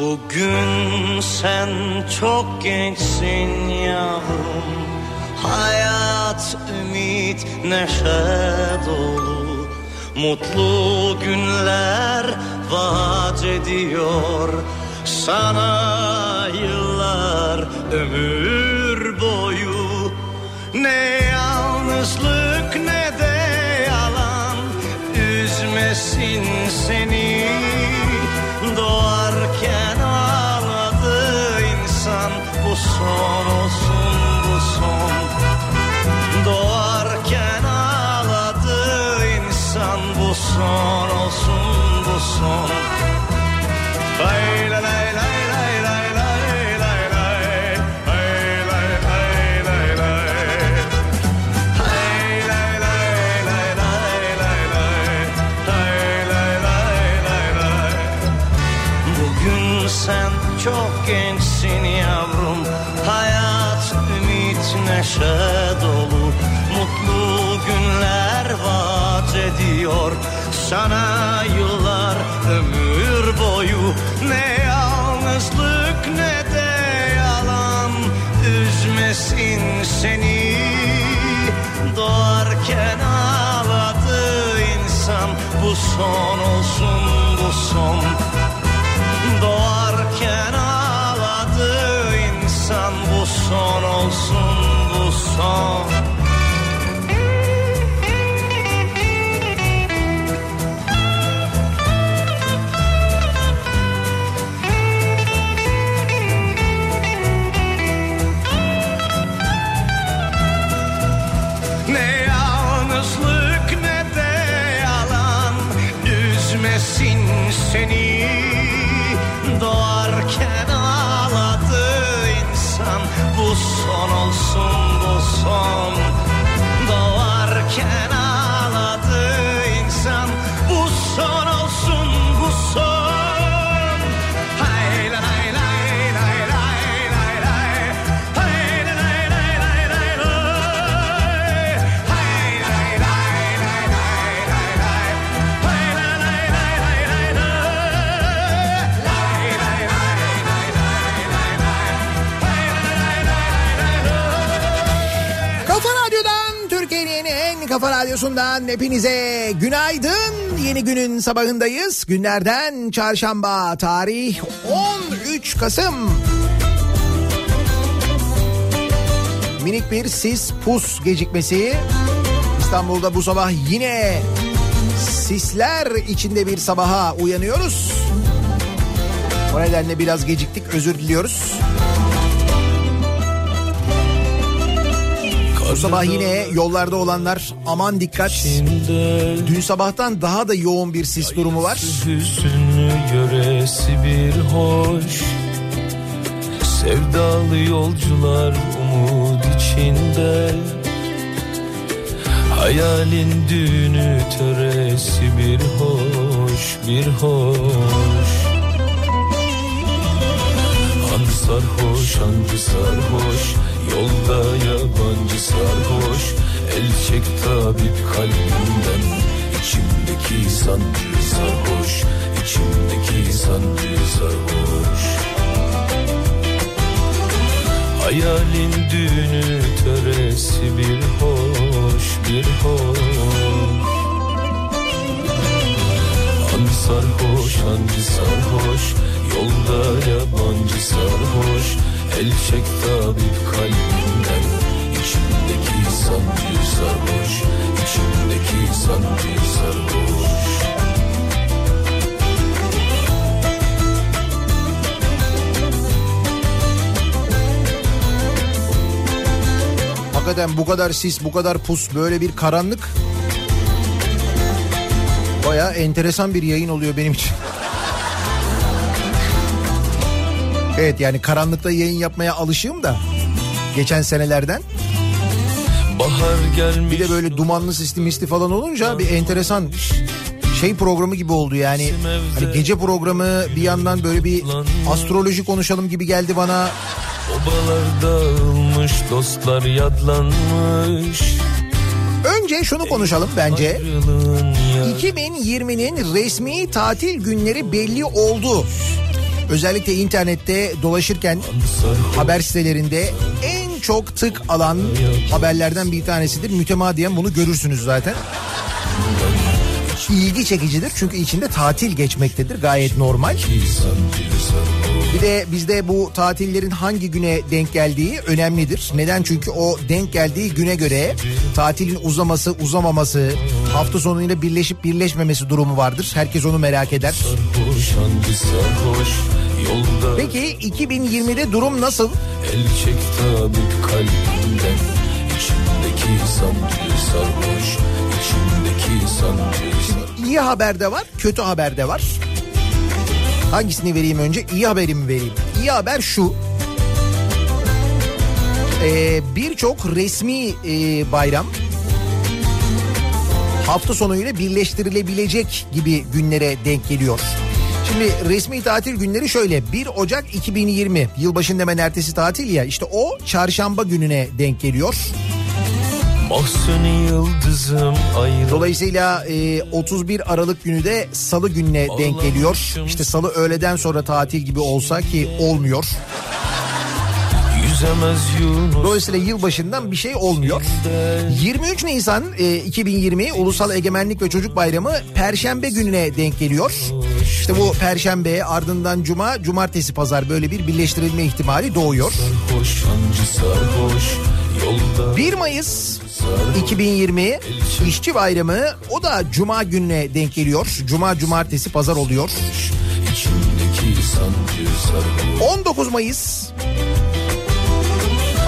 Bugün sen çok gençsin yavrum. Hayat, ümit, neşe dolu. Mutlu günler vaat ediyor. Sana yıllar ömür boyu. Ne yalnızlık ne de yalan. Üzmesin seni Sana yıllar ömür boyu. Ne yalnızlık ne de yalan. Üzmesin seni. Doğarken ağladı insan. Bu son olsun bu son. Doğarken ağladı insan. Bu son olsun bu son radyosundan hepinize günaydın. Yeni günün sabahındayız. Günlerden çarşamba tarih 13 Kasım. Minik bir sis pus gecikmesi. İstanbul'da bu sabah yine sisler içinde bir sabaha uyanıyoruz. O nedenle biraz geciktik özür diliyoruz. Bu sabah yine yollarda olanlar aman dikkat. Dün sabahtan daha da yoğun bir sis durumu var. Yöresi bir hoş. Sevdalı yolcular umut içinde. Hayalin düğünü töresi bir hoş bir hoş. Han sarhoş hancı sarhoş Yolda yabancı sarhoş El çek tabip kalbimden İçimdeki sancı sarhoş İçimdeki sancı sarhoş Hayalin düğünü töresi bir hoş bir hoş. Han sarhoş hancı sarhoş? Yolda yabancı sarhoş El çek tabip kalbimden İçimdeki sancı sarhoş İçimdeki sancı sarhoş Hakikaten bu kadar sis, bu kadar pus, böyle bir karanlık. Baya enteresan bir yayın oluyor benim için. Evet yani karanlıkta yayın yapmaya alışığım da geçen senelerden. Bahar gelmiş Bir de böyle dumanlı sisli misli falan olunca bir enteresan şey programı gibi oldu yani. Hani gece programı bir yandan böyle bir astroloji konuşalım gibi geldi bana. Obalar dağılmış dostlar yadlanmış Önce şunu konuşalım bence. Ayrılığın ya 2020'nin resmi tatil günleri belli oldu. Özellikle internette dolaşırken haber sitelerinde en çok tık alan haberlerden bir tanesidir. Mütemadiyen bunu görürsünüz zaten. İlgi çekicidir çünkü içinde tatil geçmektedir gayet normal. Bir de bizde bu tatillerin hangi güne denk geldiği önemlidir. Neden? Çünkü o denk geldiği güne göre tatilin uzaması, uzamaması, hafta sonuyla birleşip birleşmemesi durumu vardır. Herkes onu merak eder. Peki 2020'de durum nasıl? El çek tabip kalbimden İçimdeki sancı sarhoş Sarhoş İyi haber de var, kötü haber de var. Hangisini vereyim önce? İyi haberi mi vereyim? İyi haber şu. Ee, Birçok resmi e, bayram hafta sonuyla birleştirilebilecek gibi günlere denk geliyor. Şimdi resmi tatil günleri şöyle 1 Ocak 2020 yılbaşında hemen ertesi tatil ya işte o çarşamba gününe denk geliyor. Mahsuni yıldızım ayrı Dolayısıyla e, 31 Aralık günü de salı gününe denk geliyor. İşte salı öğleden sonra tatil gibi olsa ki olmuyor. Dolayısıyla yılbaşından bir şey olmuyor. 23 Nisan e, 2020 Ulusal Egemenlik ve Çocuk Bayramı Perşembe gününe denk geliyor. İşte bu Perşembe ardından Cuma, Cumartesi, Pazar böyle bir birleştirilme ihtimali doğuyor. Sarhoş 1 Mayıs 2020 İşçi Bayramı o da Cuma gününe denk geliyor. Cuma, Cumartesi, Pazar oluyor. İçimdeki sancı sarhoş 19 Mayıs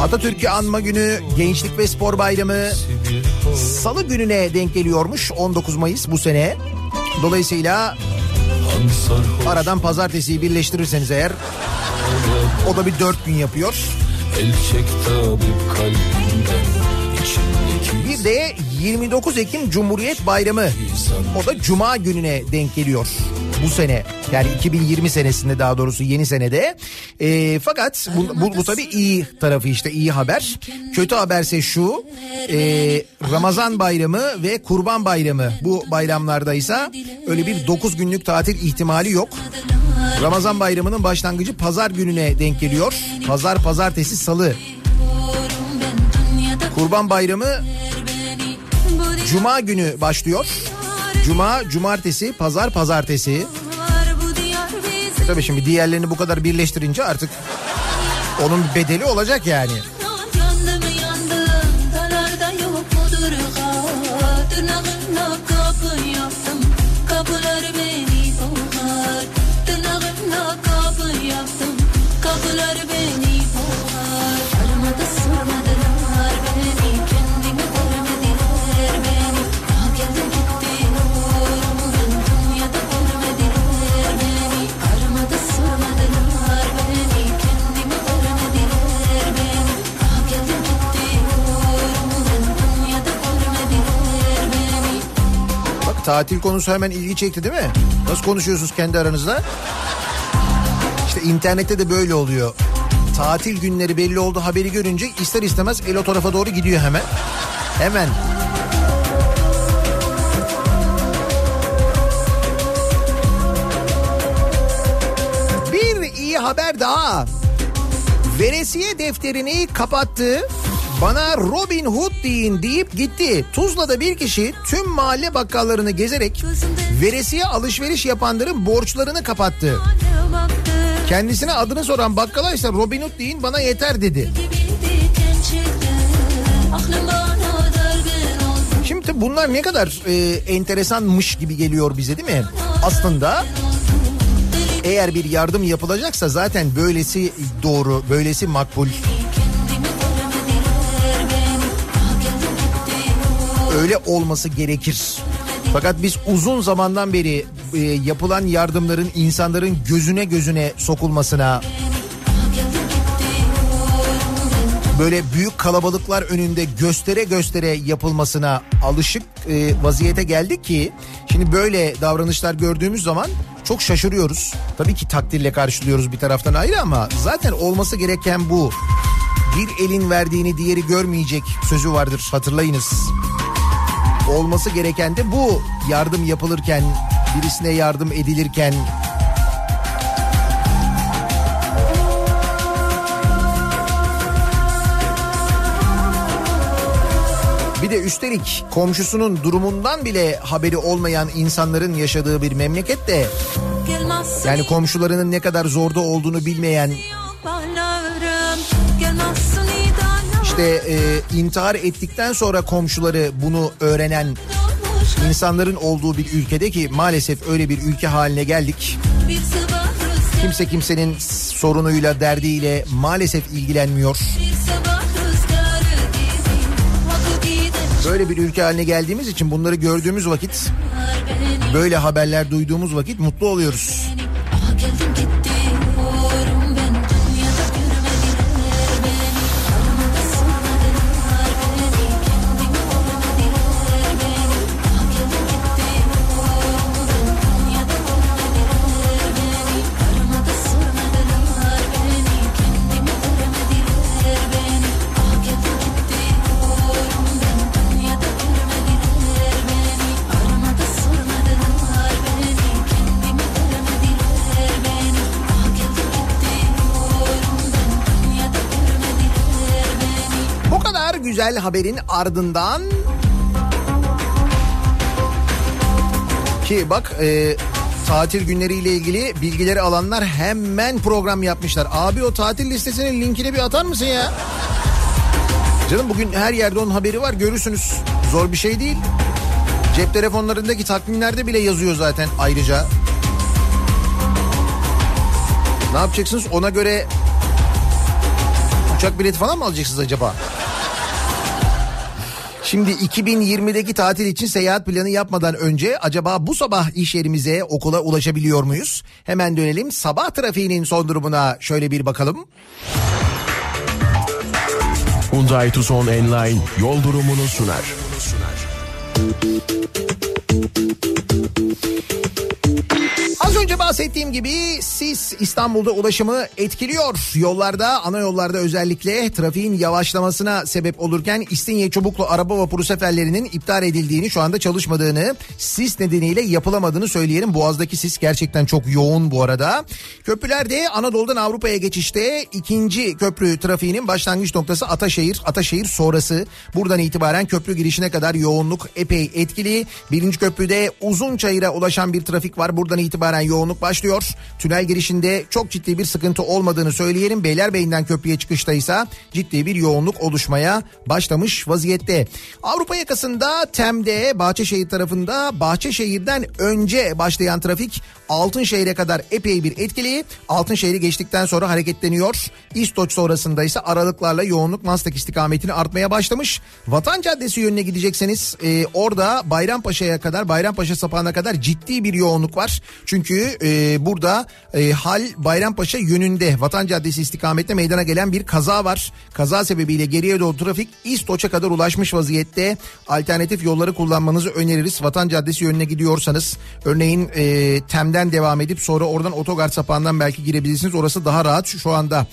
Atatürk'ü anma günü, Gençlik ve Spor Bayramı Salı gününe denk geliyormuş 19 Mayıs bu sene. Dolayısıyla aradan pazartesiyi birleştirirseniz eğer o da bir dört gün yapıyor. El çek tabip 29 Ekim Cumhuriyet Bayramı o da Cuma gününe denk geliyor bu sene. Yani 2020 senesinde daha doğrusu yeni senede. Ee, fakat bu, bu, bu tabii iyi tarafı işte iyi haber. Kötü haberse şu e, Ramazan Bayramı ve Kurban Bayramı bu bayramlarda ise öyle bir 9 günlük tatil ihtimali yok. Ramazan Bayramı'nın başlangıcı pazar gününe denk geliyor. Pazar, pazartesi, salı. Kurban Bayramı Cuma günü başlıyor. Cuma, cumartesi, pazar, pazartesi. E tabii şimdi diğerlerini bu kadar birleştirince artık onun bedeli olacak yani. Tatil konusu hemen ilgi çekti değil mi? Nasıl konuşuyorsunuz kendi aranızda? İşte internette de böyle oluyor. Tatil günleri belli oldu haberi görünce ister istemez el o tarafa doğru gidiyor hemen. Hemen. Bir iyi haber daha. Veresiye defterini kapattı. Bana Robin Hood deyin deyip gitti. Tuzla'da bir kişi tüm mahalle bakkallarını gezerek veresiye alışveriş yapanların borçlarını kapattı. Kendisine adını soran bakkala ise Robin Hood deyin bana yeter dedi. Şimdi bunlar ne kadar e, enteresanmış gibi geliyor bize değil mi? Aslında eğer bir yardım yapılacaksa zaten böylesi doğru, böylesi makbul. Öyle olması gerekir. Fakat biz uzun zamandan beri e, yapılan yardımların insanların gözüne gözüne sokulmasına böyle büyük kalabalıklar önünde göstere göstere yapılmasına alışık e, vaziyete geldik ki şimdi böyle davranışlar gördüğümüz zaman çok şaşırıyoruz. Tabii ki takdirle karşılıyoruz bir taraftan ayrı ama zaten olması gereken bu. Bir elin verdiğini diğeri görmeyecek sözü vardır hatırlayınız olması gereken de bu. Yardım yapılırken, birisine yardım edilirken Bir de üstelik komşusunun durumundan bile haberi olmayan insanların yaşadığı bir memlekette yani komşularının ne kadar zorda olduğunu bilmeyen işte e, intihar ettikten sonra komşuları bunu öğrenen insanların olduğu bir ülkede ki maalesef öyle bir ülke haline geldik. Kimse kimsenin sorunuyla derdiyle maalesef ilgilenmiyor. Böyle bir ülke haline geldiğimiz için bunları gördüğümüz vakit böyle haberler duyduğumuz vakit mutlu oluyoruz. Güzel haberin ardından ki bak e, tatil günleriyle ilgili bilgileri alanlar hemen program yapmışlar. Abi o tatil listesinin linkini bir atar mısın ya? Canım bugün her yerde onun haberi var görürsünüz. Zor bir şey değil. Cep telefonlarındaki takvimlerde bile yazıyor zaten ayrıca. Ne yapacaksınız ona göre uçak bileti falan mı alacaksınız acaba? Şimdi 2020'deki tatil için seyahat planı yapmadan önce acaba bu sabah iş yerimize okula ulaşabiliyor muyuz? Hemen dönelim sabah trafiğinin son durumuna şöyle bir bakalım. Hyundai Tucson Enline yol durumunu sunar. Az önce bahsettiğim gibi sis İstanbul'da ulaşımı etkiliyor. Yollarda, ana yollarda özellikle trafiğin yavaşlamasına sebep olurken İstinye Çubuklu araba vapuru seferlerinin iptal edildiğini, şu anda çalışmadığını, sis nedeniyle yapılamadığını söyleyelim. Boğaz'daki sis gerçekten çok yoğun bu arada. Köprülerde Anadolu'dan Avrupa'ya geçişte ikinci köprü trafiğinin başlangıç noktası Ataşehir. Ataşehir sonrası buradan itibaren köprü girişine kadar yoğunluk epey etkili. Birinci köprüde Uzunçayır'a ulaşan bir trafik var. Buradan itibaren yoğunluk başlıyor. Tünel girişinde çok ciddi bir sıkıntı olmadığını söyleyelim. Beylerbeyi'nden köprüye çıkışta ise ciddi bir yoğunluk oluşmaya başlamış vaziyette. Avrupa yakasında Tem'de Bahçeşehir tarafında Bahçeşehir'den önce başlayan trafik Altınşehir'e kadar epey bir etkili. Altınşehir'i geçtikten sonra hareketleniyor. İstoç sonrasında ise aralıklarla yoğunluk Maslak istikametini artmaya başlamış. Vatan Caddesi yönüne gidecekseniz e, orada Bayrampaşa'ya kadar Bayrampaşa sapağına kadar ciddi bir yoğunluk var. Çünkü e, burada e, hal Bayrampaşa yönünde Vatan Caddesi istikametine meydana gelen bir kaza var. Kaza sebebiyle geriye doğru trafik İstoç'a kadar ulaşmış vaziyette. Alternatif yolları kullanmanızı öneririz. Vatan Caddesi yönüne gidiyorsanız örneğin e, Tem'den devam edip sonra oradan otogar sapağından belki girebilirsiniz. Orası daha rahat şu anda.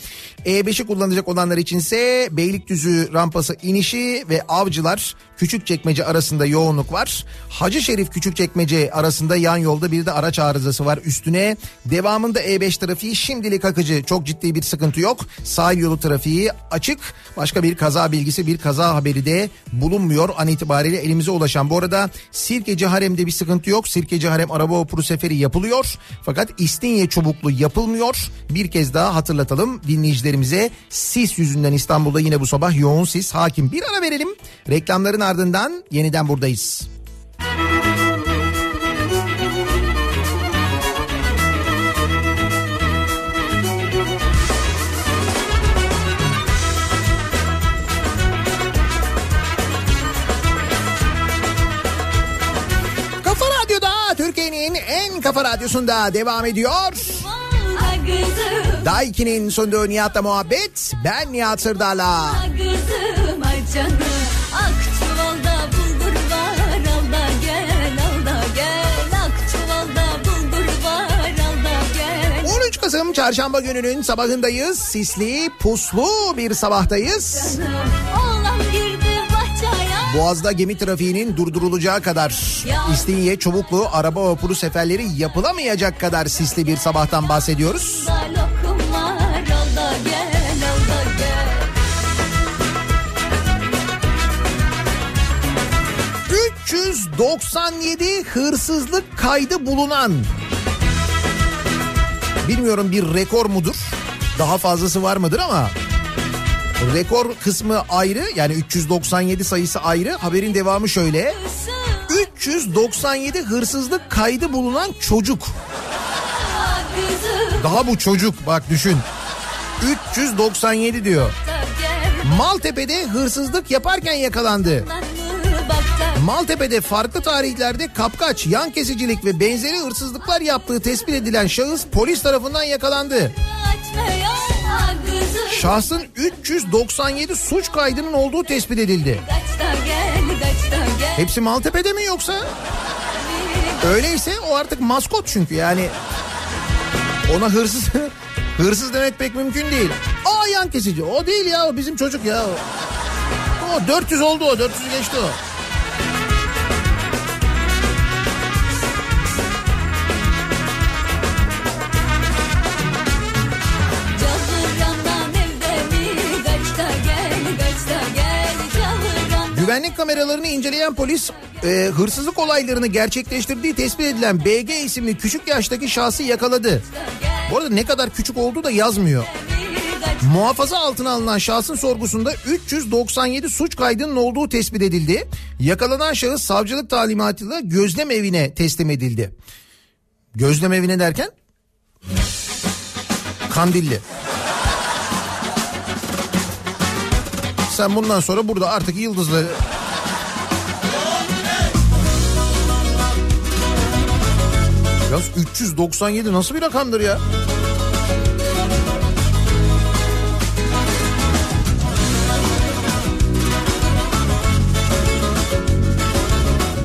E5'i kullanacak olanlar içinse Beylikdüzü rampası inişi ve Avcılar Küçükçekmece arasında yoğunluk var. Hacı Şerif Küçükçekmece arasında yan yolda bir de araç arızası var üstüne. Devamında E5 trafiği şimdilik akıcı çok ciddi bir sıkıntı yok. Sahil yolu trafiği açık. Başka bir kaza bilgisi bir kaza haberi de bulunmuyor an itibariyle elimize ulaşan. Bu arada Sirkeci Harem'de bir sıkıntı yok. Sirkeci Harem araba vapuru seferi yapılıyor. Fakat İstinye Çubuklu yapılmıyor. Bir kez daha hatırlatalım dinleyicilerimize. Sis yüzünden İstanbul'da yine bu sabah yoğun sis hakim. Bir ara verelim. Reklamların ardından yeniden buradayız. Kafa kafa radyosunda devam ediyor. Daiki'nin sunduğu Nihat'la muhabbet. Ben Nihat Sırdar'la. Kızım ay canım Ak çuvalda bulgur var Al da gel al da gel Ak çuvalda bulgur var Al da gel 13 Kasım çarşamba gününün sabahındayız. Sisli, puslu bir sabahtayız. Bahçeye Boğaz'da gemi trafiğinin durdurulacağı kadar İstinye Çubuklu araba vapuru seferleri yapılamayacak kadar sisli bir sabahtan bahsediyoruz. Da lokum var Al da gel al da gel 397 hırsızlık kaydı bulunan bilmiyorum bir rekor mudur? Daha fazlası var mıdır ama rekor kısmı ayrı yani 397 sayısı ayrı. Haberin devamı şöyle. 397 hırsızlık kaydı bulunan çocuk. Daha bu çocuk bak düşün. 397 diyor. Maltepe'de hırsızlık yaparken yakalandı. Maltepe'de farklı tarihlerde kapkaç, yan kesicilik ve benzeri hırsızlıklar yaptığı tespit edilen şahıs polis tarafından yakalandı. Şahsın 397 suç kaydının olduğu tespit edildi. Hepsi Maltepe'de mi yoksa? Öyleyse o artık maskot çünkü yani ona hırsız hırsız demek pek mümkün değil. Aa yan kesici o değil ya o bizim çocuk ya. O 400 oldu o 400 geçti o. Güvenlik kameralarını inceleyen polis e, hırsızlık olaylarını gerçekleştirdiği tespit edilen BG isimli küçük yaştaki şahsı yakaladı. Bu arada ne kadar küçük olduğu da yazmıyor. Muhafaza altına alınan şahsın sorgusunda 397 suç kaydının olduğu tespit edildi. Yakalanan şahıs savcılık talimatıyla gözlem evine teslim edildi. Gözlem evine derken? Kandilli. Sen bundan sonra burada artık yıldızları... Yalnız 397 nasıl bir rakamdır ya?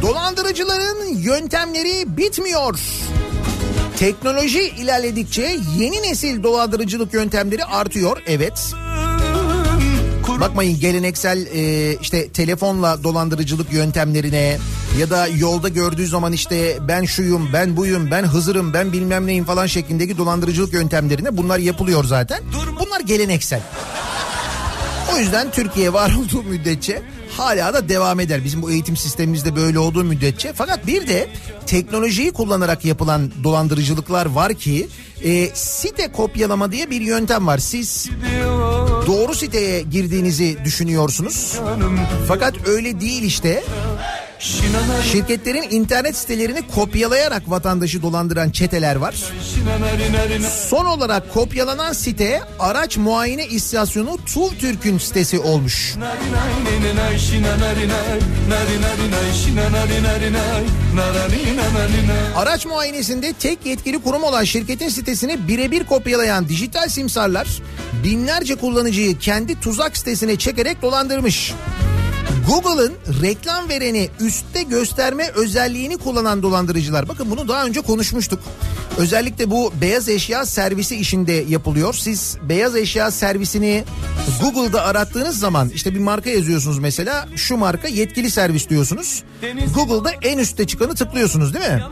Dolandırıcıların yöntemleri bitmiyor. Teknoloji ilerledikçe yeni nesil dolandırıcılık yöntemleri artıyor. Evet. Bakmayın geleneksel e, işte telefonla dolandırıcılık yöntemlerine ya da yolda gördüğü zaman işte ben şuyum, ben buyum, ben Hızırım, ben bilmem neyim falan şeklindeki dolandırıcılık yöntemlerine bunlar yapılıyor zaten. Bunlar geleneksel. O yüzden Türkiye var olduğu müddetçe hala da devam eder. Bizim bu eğitim sistemimizde böyle olduğu müddetçe. Fakat bir de teknolojiyi kullanarak yapılan dolandırıcılıklar var ki e, site kopyalama diye bir yöntem var. Siz doğru siteye girdiğinizi düşünüyorsunuz. Fakat öyle değil işte. Şirketlerin internet sitelerini kopyalayarak vatandaşı dolandıran çeteler var. Son olarak kopyalanan site araç muayene istasyonu TUV Türk'ün sitesi olmuş. Araç muayenesinde tek yetkili kurum olan şirketin sitesini birebir kopyalayan dijital simsarlar binlerce kullanıcıyı kendi tuzak sitesine çekerek dolandırmış. Google'ın reklam vereni üstte gösterme özelliğini kullanan dolandırıcılar. Bakın bunu daha önce konuşmuştuk. Özellikle bu beyaz eşya servisi işinde yapılıyor. Siz beyaz eşya servisini Google'da arattığınız zaman işte bir marka yazıyorsunuz mesela. Şu marka yetkili servis diyorsunuz. Google'da en üstte çıkanı tıklıyorsunuz değil mi?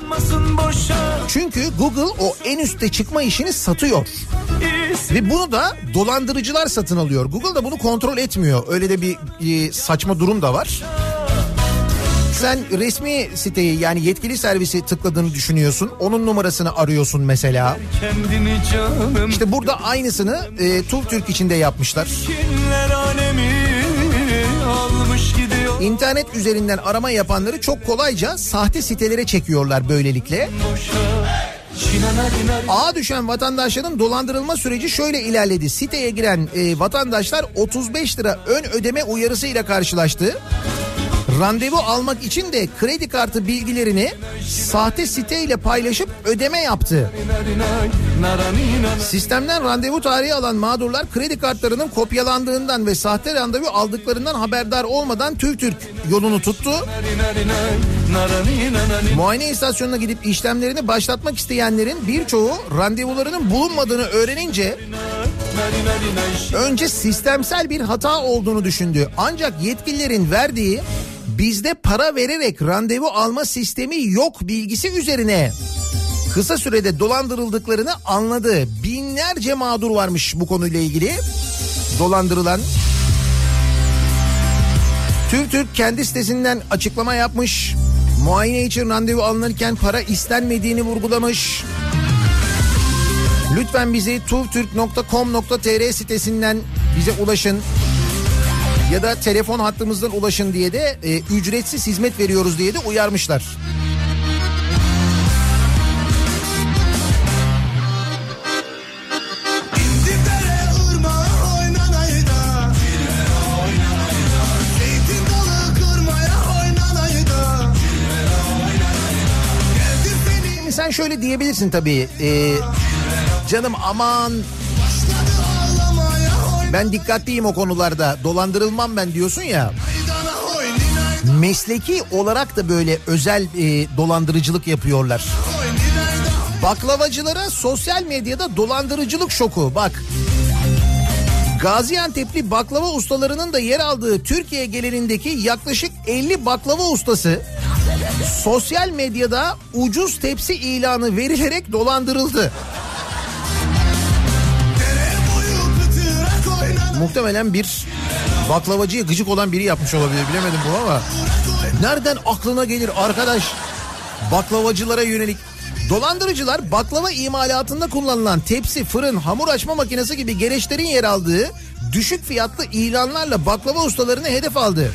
Çünkü Google o en üstte çıkma işini satıyor. Ve bunu da dolandırıcılar satın alıyor. Google da bunu kontrol etmiyor. Öyle de bir e, saçma durum da var. Sen resmi siteyi yani yetkili servisi tıkladığını düşünüyorsun. Onun numarasını arıyorsun mesela. İşte burada aynısını e, TUV Türk içinde yapmışlar. İnternet üzerinden arama yapanları çok kolayca sahte sitelere çekiyorlar böylelikle. Ağa düşen vatandaşların dolandırılma süreci şöyle ilerledi. Siteye giren e, vatandaşlar 35 lira ön ödeme uyarısıyla karşılaştı. Randevu almak için de kredi kartı bilgilerini sahte siteyle paylaşıp ödeme yaptı. Sistemden randevu tarihi alan mağdurlar kredi kartlarının kopyalandığından ve sahte randevu aldıklarından haberdar olmadan TÜV Türk yolunu tuttu. Muayene istasyonuna gidip işlemlerini başlatmak isteyenlerin birçoğu randevularının bulunmadığını öğrenince önce sistemsel bir hata olduğunu düşündü. Ancak yetkililerin verdiği bizde para vererek randevu alma sistemi yok bilgisi üzerine kısa sürede dolandırıldıklarını anladı. Binlerce mağdur varmış bu konuyla ilgili dolandırılan. TÜV Türk kendi sitesinden açıklama yapmış. Muayene için randevu alınırken para istenmediğini vurgulamış. Lütfen bizi tuvtürk.com.tr sitesinden bize ulaşın. Ya da telefon hattımızdan ulaşın diye de e, ücretsiz hizmet veriyoruz diye de uyarmışlar. Sen şöyle diyebilirsin tabii. e, canım aman ben dikkatliyim o konularda dolandırılmam ben diyorsun ya. Mesleki olarak da böyle özel e, dolandırıcılık yapıyorlar. Baklavacılara sosyal medyada dolandırıcılık şoku bak. Gaziantep'li baklava ustalarının da yer aldığı Türkiye genelindeki yaklaşık 50 baklava ustası sosyal medyada ucuz tepsi ilanı verilerek dolandırıldı. Muhtemelen bir baklavacıya gıcık olan biri yapmış olabilir bilemedim bu ama. Nereden aklına gelir arkadaş baklavacılara yönelik Dolandırıcılar baklava imalatında kullanılan tepsi, fırın, hamur açma makinesi gibi gereçlerin yer aldığı düşük fiyatlı ilanlarla baklava ustalarını hedef aldı.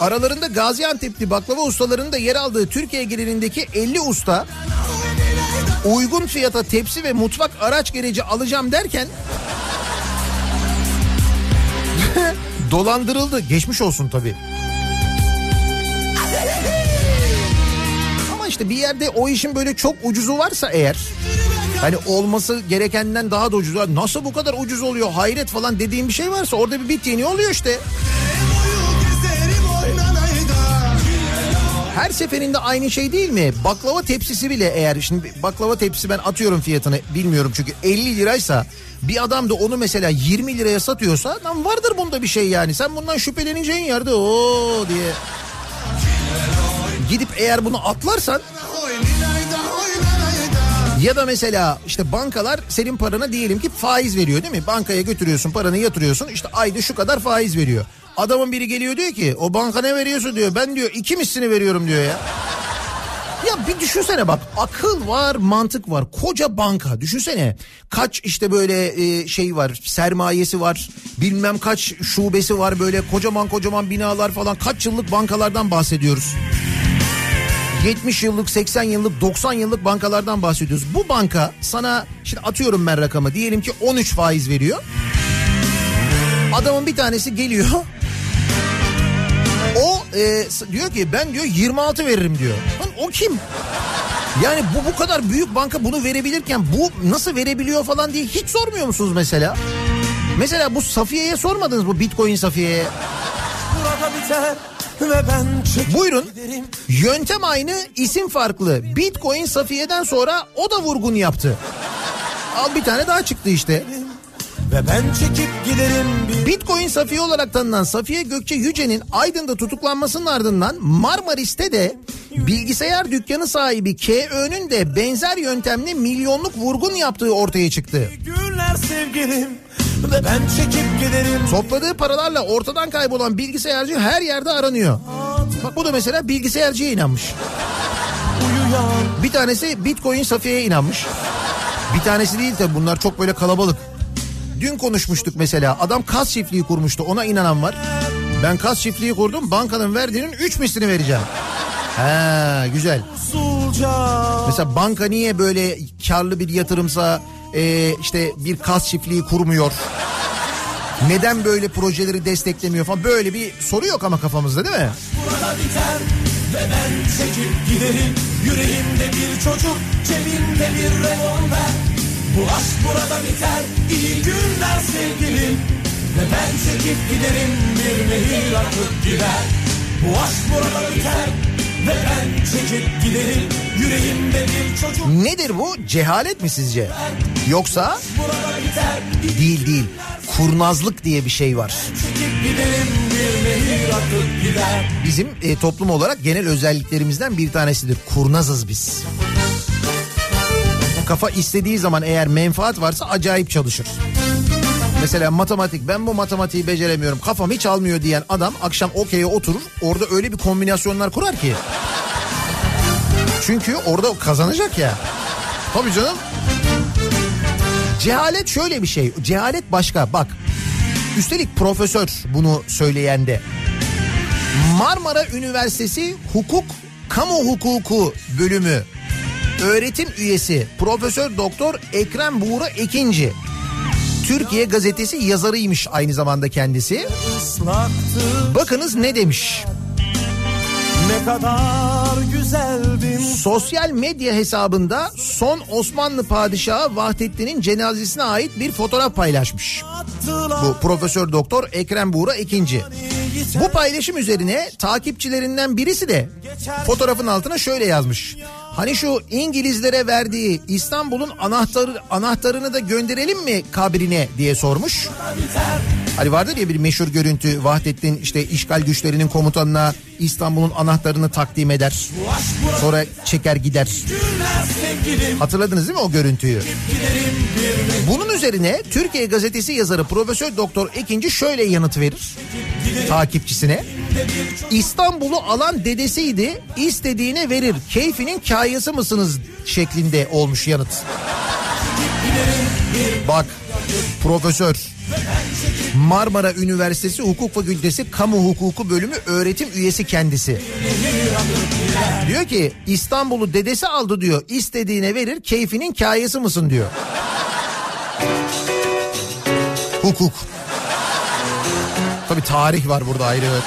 Aralarında Gaziantep'li baklava ustalarının da yer aldığı Türkiye genelindeki 50 usta uygun fiyata tepsi ve mutfak araç gereci alacağım derken dolandırıldı. Geçmiş olsun tabii. Ama işte bir yerde o işin böyle çok ucuzu varsa eğer hani olması gerekenden daha da ucuz. Nasıl bu kadar ucuz oluyor hayret falan dediğim bir şey varsa orada bir bit yeni oluyor işte. Her seferinde aynı şey değil mi? Baklava tepsisi bile eğer şimdi baklava tepsisi ben atıyorum fiyatını bilmiyorum çünkü 50 liraysa bir adam da onu mesela 20 liraya satıyorsa lan vardır bunda bir şey yani. Sen bundan şüpheleneceğin yerde o diye gidip eğer bunu atlarsan Ya da mesela işte bankalar senin parana diyelim ki faiz veriyor değil mi? Bankaya götürüyorsun paranı yatırıyorsun işte ayda şu kadar faiz veriyor. Adamın biri geliyor diyor ki o banka ne veriyorsun diyor. Ben diyor iki mislini veriyorum diyor ya. Ya bir düşünsene bak akıl var mantık var koca banka düşünsene kaç işte böyle e, şey var sermayesi var bilmem kaç şubesi var böyle kocaman kocaman binalar falan kaç yıllık bankalardan bahsediyoruz. 70 yıllık, 80 yıllık, 90 yıllık bankalardan bahsediyoruz. Bu banka sana şimdi atıyorum ben rakamı diyelim ki 13 faiz veriyor. Adamın bir tanesi geliyor. O e, diyor ki ben diyor 26 veririm diyor. Lan o kim? Yani bu bu kadar büyük banka bunu verebilirken bu nasıl verebiliyor falan diye hiç sormuyor musunuz mesela? Mesela bu Safiye'ye sormadınız bu Bitcoin Safiye'ye. Buyurun. giderim. Yöntem aynı, isim farklı. Bitcoin Safiye'den sonra o da vurgun yaptı. Al bir tane daha çıktı işte. Ve ben çekip giderim bir Bitcoin Safiye olarak tanınan Safiye Gökçe Yüce'nin Aydın'da tutuklanmasının ardından Marmaris'te de bilgisayar dükkanı sahibi KÖ'nün de benzer yöntemle milyonluk vurgun yaptığı ortaya çıktı. günler sevgilim ve ben çekip giderim. Topladığı paralarla ortadan kaybolan bilgisayarcı her yerde aranıyor. Bak bu da mesela bilgisayarcıya inanmış. Uyuyan Bir tanesi Bitcoin Safiye'ye inanmış. Bir tanesi değil tabii bunlar çok böyle kalabalık. Dün konuşmuştuk mesela adam kas çiftliği kurmuştu ona inanan var. Ben kas çiftliği kurdum bankanın verdiğinin 3 mislini vereceğim. Ha güzel. Mesela banka niye böyle karlı bir yatırımsa e, işte bir kas çiftliği kurmuyor? Neden böyle projeleri desteklemiyor falan böyle bir soru yok ama kafamızda değil mi? burada biter ve ben çekip giderim. Yüreğimde bir çocuk, cebimde bir revolver. Bu aşk burada biter, iyi günler sevgilim. Ve ben çekip giderim, bir nehir akıp gider. Bu aşk burada biter ve ben çekip giderim. Yüreğimde bir çocuk, Nedir bu? Cehalet mi sizce? Yoksa biter. değil değil. Kurnazlık diye bir şey var. Giderim, bir. Bizim e, toplum olarak genel özelliklerimizden bir tanesidir. Kurnazız biz. Kafa istediği zaman eğer menfaat varsa acayip çalışır. Mesela matematik ben bu matematiği beceremiyorum kafam hiç almıyor diyen adam akşam okey'e oturur orada öyle bir kombinasyonlar kurar ki. Çünkü orada kazanacak ya. Tabii canım. Cehalet şöyle bir şey. Cehalet başka. Bak. Üstelik profesör bunu söyleyen de. Marmara Üniversitesi Hukuk Kamu Hukuku bölümü öğretim üyesi Profesör Doktor Ekrem Buğra Ekinci. Türkiye gazetesi yazarıymış aynı zamanda kendisi. Bakınız ne demiş. ne kadar güzeldin Sosyal medya hesabında son Osmanlı padişahı Vahdettin'in cenazesine ait bir fotoğraf paylaşmış. Bu Profesör Doktor Ekrem Buğra ikinci. Bu paylaşım üzerine takipçilerinden birisi de fotoğrafın altına şöyle yazmış. Hani şu İngilizlere verdiği İstanbul'un anahtarı anahtarını da gönderelim mi kabrine diye sormuş. Hani vardır ya bir meşhur görüntü Vahdettin işte işgal güçlerinin komutanına İstanbul'un anahtarını takdim eder. Sonra çeker gider. Hatırladınız değil mi o görüntüyü? Bunun üzerine Türkiye Gazetesi yazarı Profesör Doktor Ekinci şöyle yanıt verir takipçisine. İstanbul'u alan dedesiydi istediğine verir keyfinin kayası mısınız şeklinde olmuş yanıt. Bak profesör Marmara Üniversitesi Hukuk Fakültesi Kamu Hukuku Bölümü öğretim üyesi kendisi. Diyor ki İstanbul'u dedesi aldı diyor istediğine verir keyfinin kayası mısın diyor. Hukuk. Tabii tarih var burada ayrı. evet.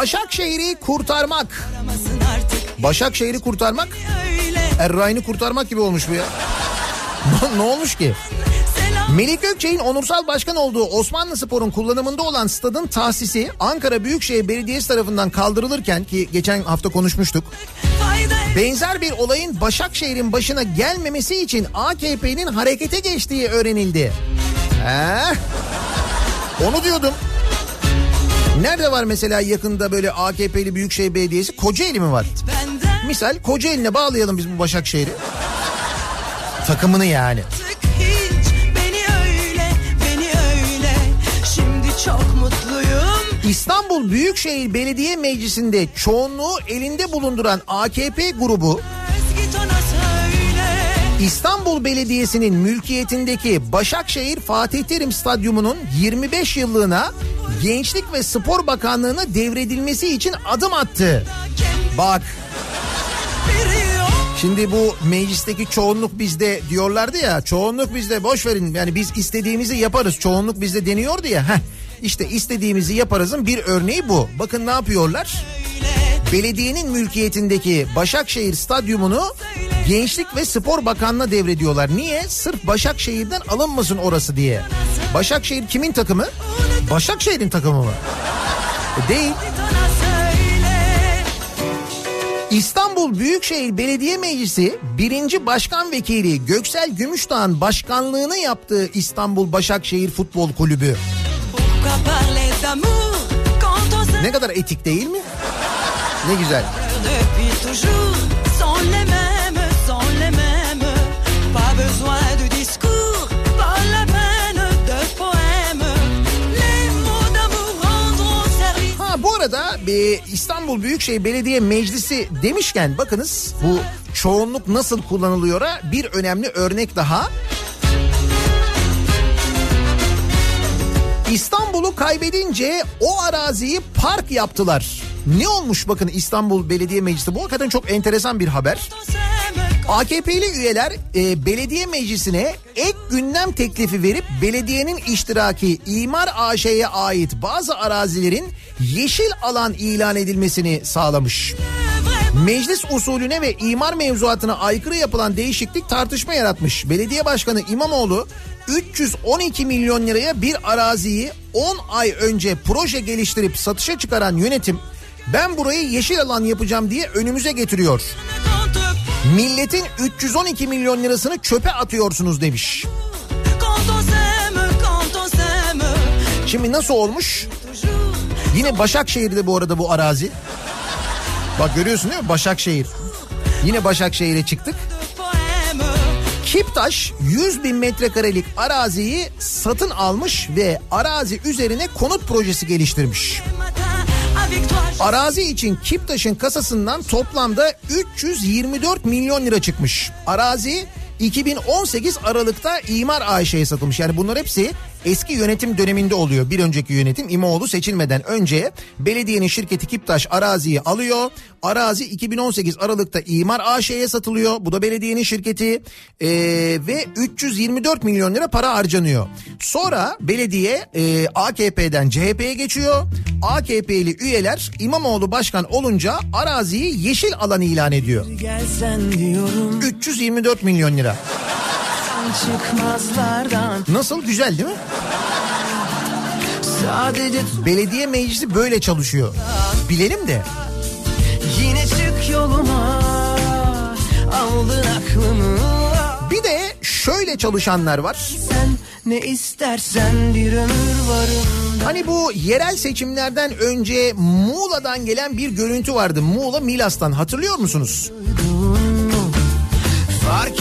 Başakşehir'i kurtarmak. Başakşehir'i kurtarmak Erray'ını kurtarmak gibi olmuş bu ya. Ne- olmuş ki? Melik Gökçe'nin onursal başkan olduğu Osmanlı Spor'un kullanımında olan stadın tahsisi Ankara Büyükşehir Belediyesi tarafından kaldırılırken ki geçen hafta konuşmuştuk. Benzer bir olayın Başakşehir'in başına gelmemesi için AKP'nin harekete geçtiği öğrenildi. He? Onu diyordum. Nerede var mesela yakında böyle AKP'li Büyükşehir Belediyesi? Kocaeli mi var? Misal Kocaeli'ne bağlayalım biz bu Başakşehir'i. Takımını yani. hiç beni öyle beni öyle Şimdi çok mutluyum İstanbul Büyükşehir Belediye Meclisi'nde çoğunluğu elinde bulunduran AKP grubu İstanbul Belediyesi'nin mülkiyetindeki Başakşehir Fatih Terim Stadyumu'nun 25 yıllığına Gençlik ve Spor Bakanlığı'na devredilmesi için adım attı. Bak şimdi bu meclisteki çoğunluk bizde diyorlardı ya çoğunluk bizde boş verin yani biz istediğimizi yaparız çoğunluk bizde deniyordu ya. Heh, işte istediğimizi yaparızın bir örneği bu. Bakın ne yapıyorlar? Belediyenin mülkiyetindeki Başakşehir Stadyumunu Gençlik ve Spor Bakanlığı'na devrediyorlar. Niye? Sırf Başakşehir'den alınmasın orası diye. Başakşehir kimin takımı? Başakşehir'in takımı mı? E, Değil. İstanbul Büyükşehir Belediye Meclisi 1. Başkan Vekili Göksel Gümüşdağ'ın başkanlığını yaptığı İstanbul Başakşehir Futbol Kulübü. Ne kadar etik değil mi? Ne güzel. Ha bu arada e, İstanbul Büyükşehir Belediye Meclisi demişken bakınız bu çoğunluk nasıl kullanılıyor'a bir önemli örnek daha. İstanbul'u kaybedince o araziyi park yaptılar. Ne olmuş bakın İstanbul Belediye Meclisi bu hakikaten çok enteresan bir haber. AKP'li üyeler e, belediye meclisine ek gündem teklifi verip belediyenin iştiraki İmar AŞ'ye ait bazı arazilerin yeşil alan ilan edilmesini sağlamış. Meclis usulüne ve imar mevzuatına aykırı yapılan değişiklik tartışma yaratmış. Belediye Başkanı İmamoğlu 312 milyon liraya bir araziyi 10 ay önce proje geliştirip satışa çıkaran yönetim ben burayı yeşil alan yapacağım diye önümüze getiriyor. Milletin 312 milyon lirasını çöpe atıyorsunuz demiş. Şimdi nasıl olmuş? Yine Başakşehir'de bu arada bu arazi. Bak görüyorsun değil mi? Başakşehir. Yine Başakşehir'e çıktık. Kiptaş 100 bin metrekarelik araziyi satın almış ve arazi üzerine konut projesi geliştirmiş. Arazi için Kiptaş'ın kasasından toplamda 324 milyon lira çıkmış. Arazi 2018 Aralık'ta İmar AŞ'ye satılmış. Yani bunlar hepsi eski yönetim döneminde oluyor. Bir önceki yönetim İmamoğlu seçilmeden önce belediyenin şirketi Kiptaş araziyi alıyor. Arazi 2018 Aralık'ta İmar AŞ'ye satılıyor. Bu da belediyenin şirketi Ee, ve 324 milyon lira para harcanıyor. Sonra belediye e, AKP'den CHP'ye geçiyor. AKP'li üyeler İmamoğlu başkan olunca araziyi yeşil alan ilan ediyor. Gelsen diyorum 324 milyon lira. Çıkmazlardan Nasıl güzel değil mi? Sadece Belediye meclisi böyle çalışıyor. Bilelim de. yine çık yoluma Aldın aklımı Bir de şöyle çalışanlar var. Sen ne istersen bir ömür varım Hani bu yerel seçimlerden önce Muğla'dan gelen bir görüntü vardı. Muğla Milas'tan hatırlıyor musunuz? Fark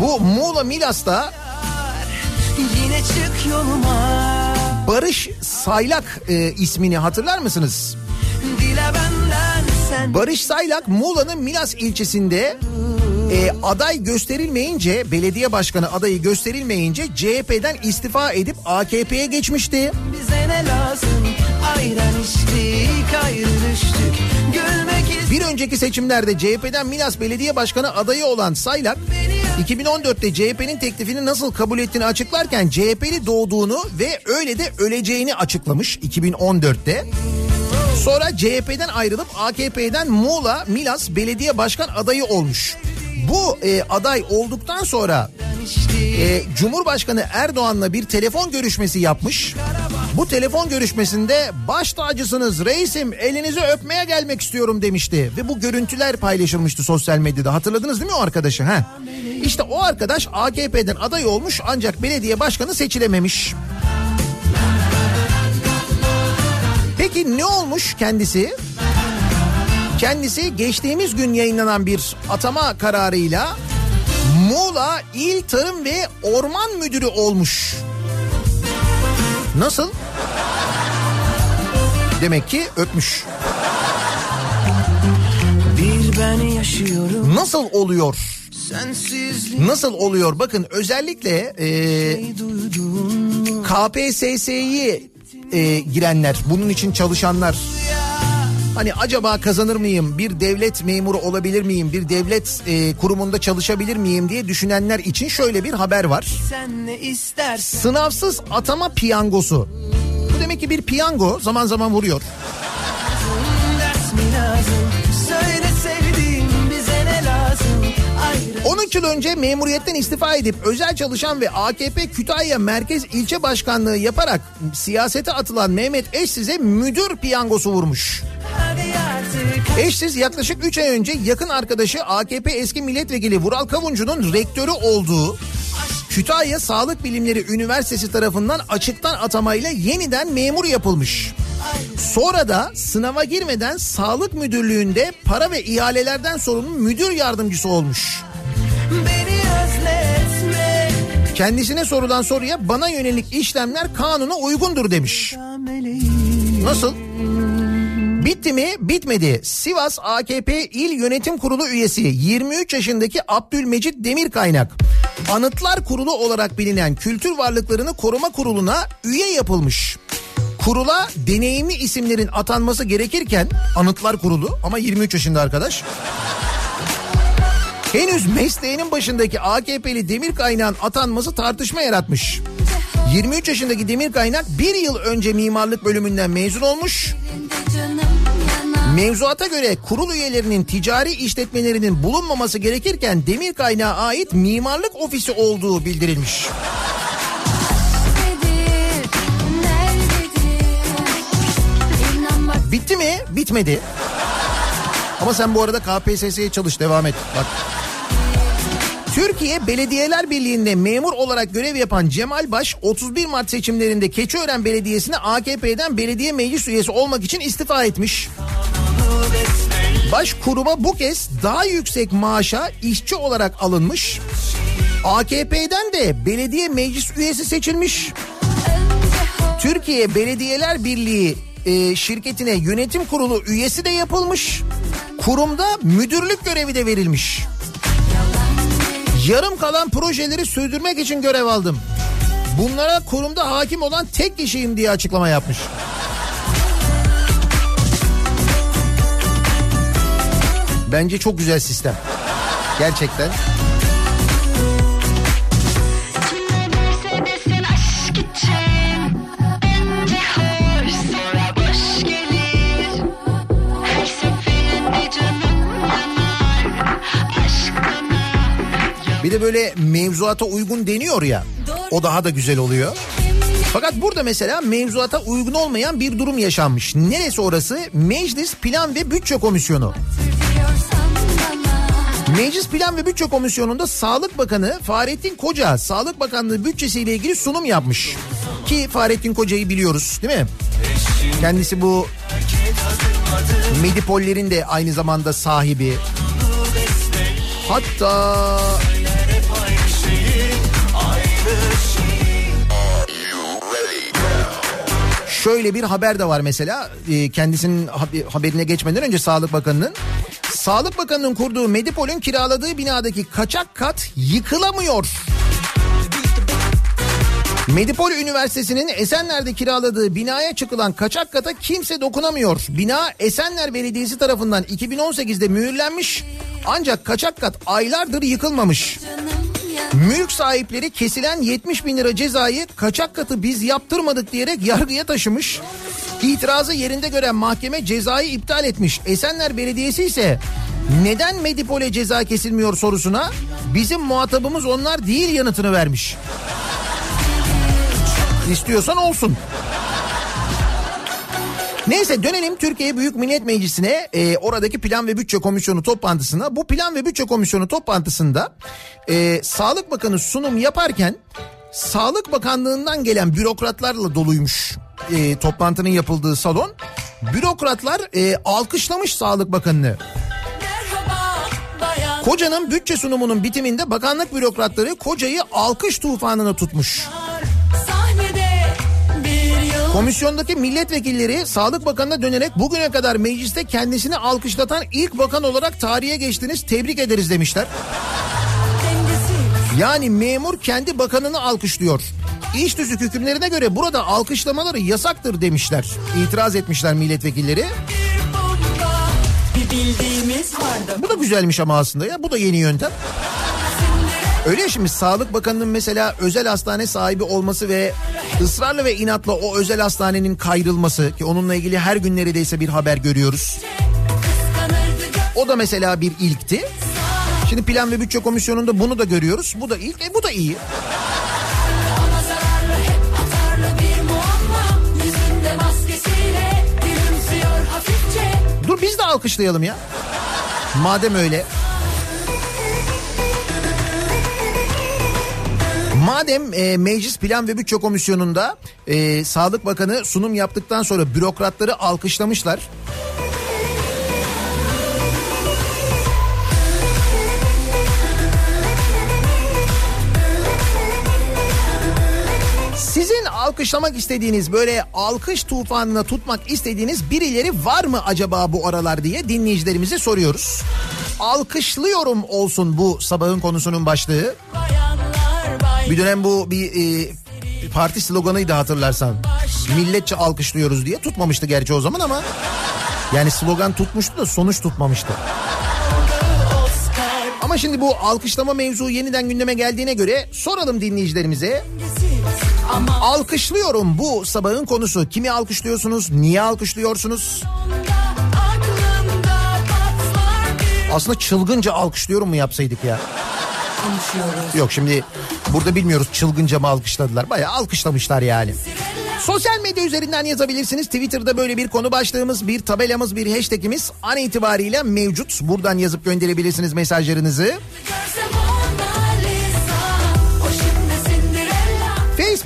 Bu Muğla Milas'ta Barış Saylak e, ismini hatırlar mısınız? Barış Saylak Muğla'nın Milas ilçesinde e, aday gösterilmeyince belediye başkanı adayı gösterilmeyince CHP'den istifa edip AKP'ye geçmişti. Bize ne lazım Ayran içtik ayrı düştük Bir önceki seçimlerde CHP'den Milas Belediye Başkanı adayı olan Saylak 2014'te CHP'nin teklifini nasıl kabul ettiğini açıklarken CHP'li doğduğunu ve öyle de öleceğini açıklamış 2014'te. Sonra CHP'den ayrılıp AKP'den Muğla Milas Belediye Başkan adayı olmuş. Bu e, aday olduktan sonra e, Cumhurbaşkanı Erdoğan'la bir telefon görüşmesi yapmış. Bu telefon görüşmesinde baş tacısınız reisim elinizi öpmeye gelmek istiyorum demişti. Ve bu görüntüler paylaşılmıştı sosyal medyada hatırladınız değil mi o arkadaşı? Ha? İşte o arkadaş AKP'den aday olmuş ancak belediye başkanı seçilememiş. Peki ne olmuş kendisi? Kendisi geçtiğimiz gün yayınlanan bir atama kararıyla Muğla İl Tarım ve Orman Müdürü olmuş. Nasıl? Demek ki öpmüş. Bir ben yaşıyorum Nasıl oluyor? Sensizlik Nasıl oluyor? Bakın özellikle e, duydum KPSS'yi e, girenler, bunun için çalışanlar. Hani acaba kazanır mıyım? Bir devlet memuru olabilir miyim? Bir devlet e, kurumunda çalışabilir miyim diye düşünenler için şöyle bir haber var. Sen ne istersen Sınavsız atama piyangosu. Bu demek ki bir piyango zaman zaman vuruyor. ders mi lazım Söyle sevdiğim bize ne lazım Ayrı 13 yıl önce memuriyetten istifa edip özel çalışan ve AKP Kütahya Merkez İlçe Başkanlığı yaparak siyasete atılan Mehmet Eşsiz'e müdür piyangosu vurmuş. Eşsiz yaklaşık 3 ay önce yakın arkadaşı AKP eski milletvekili Vural Kavuncu'nun rektörü olduğu Kütahya Sağlık Bilimleri Üniversitesi tarafından açıktan atamayla yeniden memur yapılmış. Sonra da sınava girmeden sağlık müdürlüğünde para ve ihalelerden sorumlu müdür yardımcısı olmuş. Kendisine sorulan soruya bana yönelik işlemler kanuna uygundur demiş. Nasıl? Bitti mi? Bitmedi. Sivas AKP İl Yönetim Kurulu üyesi 23 yaşındaki Abdülmecit Demirkaynak Anıtlar Kurulu olarak bilinen Kültür Varlıklarını Koruma Kurulu'na üye yapılmış. Kurula deneyimli isimlerin atanması gerekirken Anıtlar Kurulu ama 23 yaşında arkadaş. Henüz mesleğinin başındaki AKP'li Demir Kaynak'ın atanması tartışma yaratmış. 23 yaşındaki Demir Kaynak bir yıl önce mimarlık bölümünden mezun olmuş. Mevzuata göre kurul üyelerinin ticari işletmelerinin bulunmaması gerekirken Demir Kaynak'a ait mimarlık ofisi olduğu bildirilmiş. Bitti mi? Bitmedi. Ama sen bu arada KPSS'ye çalış devam et. Bak. Türkiye Belediyeler Birliği'nde memur olarak görev yapan Cemal Baş 31 Mart seçimlerinde Keçiören Belediyesi'ne AKP'den belediye meclis üyesi olmak için istifa etmiş. Başkuruma bu kez daha yüksek maaşa işçi olarak alınmış. AKP'den de belediye meclis üyesi seçilmiş. Türkiye Belediyeler Birliği e, şirketine yönetim kurulu üyesi de yapılmış. Kurumda müdürlük görevi de verilmiş. Yarım kalan projeleri sürdürmek için görev aldım. Bunlara kurumda hakim olan tek kişiyim diye açıklama yapmış. Bence çok güzel sistem. Gerçekten. Bir de böyle mevzuata uygun deniyor ya. O daha da güzel oluyor. Fakat burada mesela mevzuata uygun olmayan bir durum yaşanmış. Neresi orası? Meclis Plan ve Bütçe Komisyonu. Meclis Plan ve Bütçe Komisyonu'nda Sağlık Bakanı Fahrettin Koca Sağlık Bakanlığı bütçesiyle ilgili sunum yapmış. Ki Fahrettin Koca'yı biliyoruz değil mi? Kendisi bu Medipollerin de aynı zamanda sahibi. Hatta Şöyle bir haber de var mesela e, kendisinin hab- haberine geçmeden önce Sağlık Bakanı'nın. Sağlık Bakanı'nın kurduğu Medipol'ün kiraladığı binadaki kaçak kat yıkılamıyor. Medipol Üniversitesi'nin Esenler'de kiraladığı binaya çıkılan kaçak kata kimse dokunamıyor. Bina Esenler Belediyesi tarafından 2018'de mühürlenmiş ancak kaçak kat aylardır yıkılmamış. Mülk sahipleri kesilen 70 bin lira cezayı kaçak katı biz yaptırmadık diyerek yargıya taşımış. İtirazı yerinde gören mahkeme cezayı iptal etmiş. Esenler Belediyesi ise neden Medipol'e ceza kesilmiyor sorusuna bizim muhatabımız onlar değil yanıtını vermiş. İstiyorsan olsun. Neyse dönelim Türkiye Büyük Millet Meclisi'ne e, oradaki Plan ve Bütçe Komisyonu toplantısına. Bu Plan ve Bütçe Komisyonu toplantısında e, Sağlık Bakanı sunum yaparken Sağlık Bakanlığı'ndan gelen bürokratlarla doluymuş e, toplantının yapıldığı salon. Bürokratlar e, alkışlamış Sağlık Bakanı'nı. Koca'nın bütçe sunumunun bitiminde bakanlık bürokratları kocayı alkış tufanına tutmuş. Komisyondaki milletvekilleri Sağlık Bakanı'na dönerek bugüne kadar mecliste kendisini alkışlatan ilk bakan olarak tarihe geçtiniz tebrik ederiz demişler. Yani memur kendi bakanını alkışlıyor. İş tüzük hükümlerine göre burada alkışlamaları yasaktır demişler. İtiraz etmişler milletvekilleri. Bu da güzelmiş ama aslında ya bu da yeni yöntem. Öyle ya şimdi Sağlık Bakanı'nın mesela özel hastane sahibi olması ve ısrarla ve inatla o özel hastanenin kayrılması ki onunla ilgili her gün neredeyse bir haber görüyoruz. O da mesela bir ilkti. Şimdi Plan ve Bütçe Komisyonu'nda bunu da görüyoruz. Bu da ilk, e bu da iyi. Dur biz de alkışlayalım ya. Madem öyle. Madem e, Meclis Plan ve Bütçe Komisyonu'nda e, Sağlık Bakanı sunum yaptıktan sonra bürokratları alkışlamışlar. Alkışlamak istediğiniz böyle alkış tufanına tutmak istediğiniz birileri var mı acaba bu aralar diye dinleyicilerimize soruyoruz. Alkışlıyorum olsun bu sabahın konusunun başlığı. Bir dönem bu bir e, parti sloganıydı hatırlarsan. Milletçe alkışlıyoruz diye tutmamıştı gerçi o zaman ama yani slogan tutmuştu da sonuç tutmamıştı. Ama şimdi bu alkışlama mevzu yeniden gündeme geldiğine göre soralım dinleyicilerimize. Ama Alkışlıyorum bu sabahın konusu. Kimi alkışlıyorsunuz? Niye alkışlıyorsunuz? Aslında çılgınca alkışlıyorum mu yapsaydık ya? Yok şimdi burada bilmiyoruz çılgınca mı alkışladılar. Bayağı alkışlamışlar yani. Sosyal medya üzerinden yazabilirsiniz. Twitter'da böyle bir konu başlığımız, bir tabelamız, bir hashtagimiz an itibariyle mevcut. Buradan yazıp gönderebilirsiniz mesajlarınızı. görsem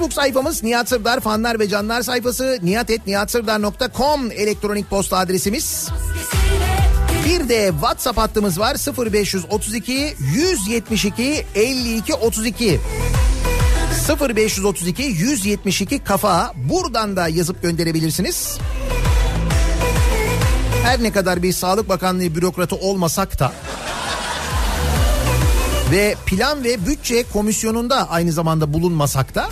Facebook sayfamız Nihat Sırdar fanlar ve canlar sayfası nihatetnihatsırdar.com elektronik posta adresimiz. Bir de WhatsApp hattımız var 0532 172 52 32. 0532 172 kafa buradan da yazıp gönderebilirsiniz. Her ne kadar bir Sağlık Bakanlığı bürokratı olmasak da ve plan ve bütçe komisyonunda aynı zamanda bulunmasak da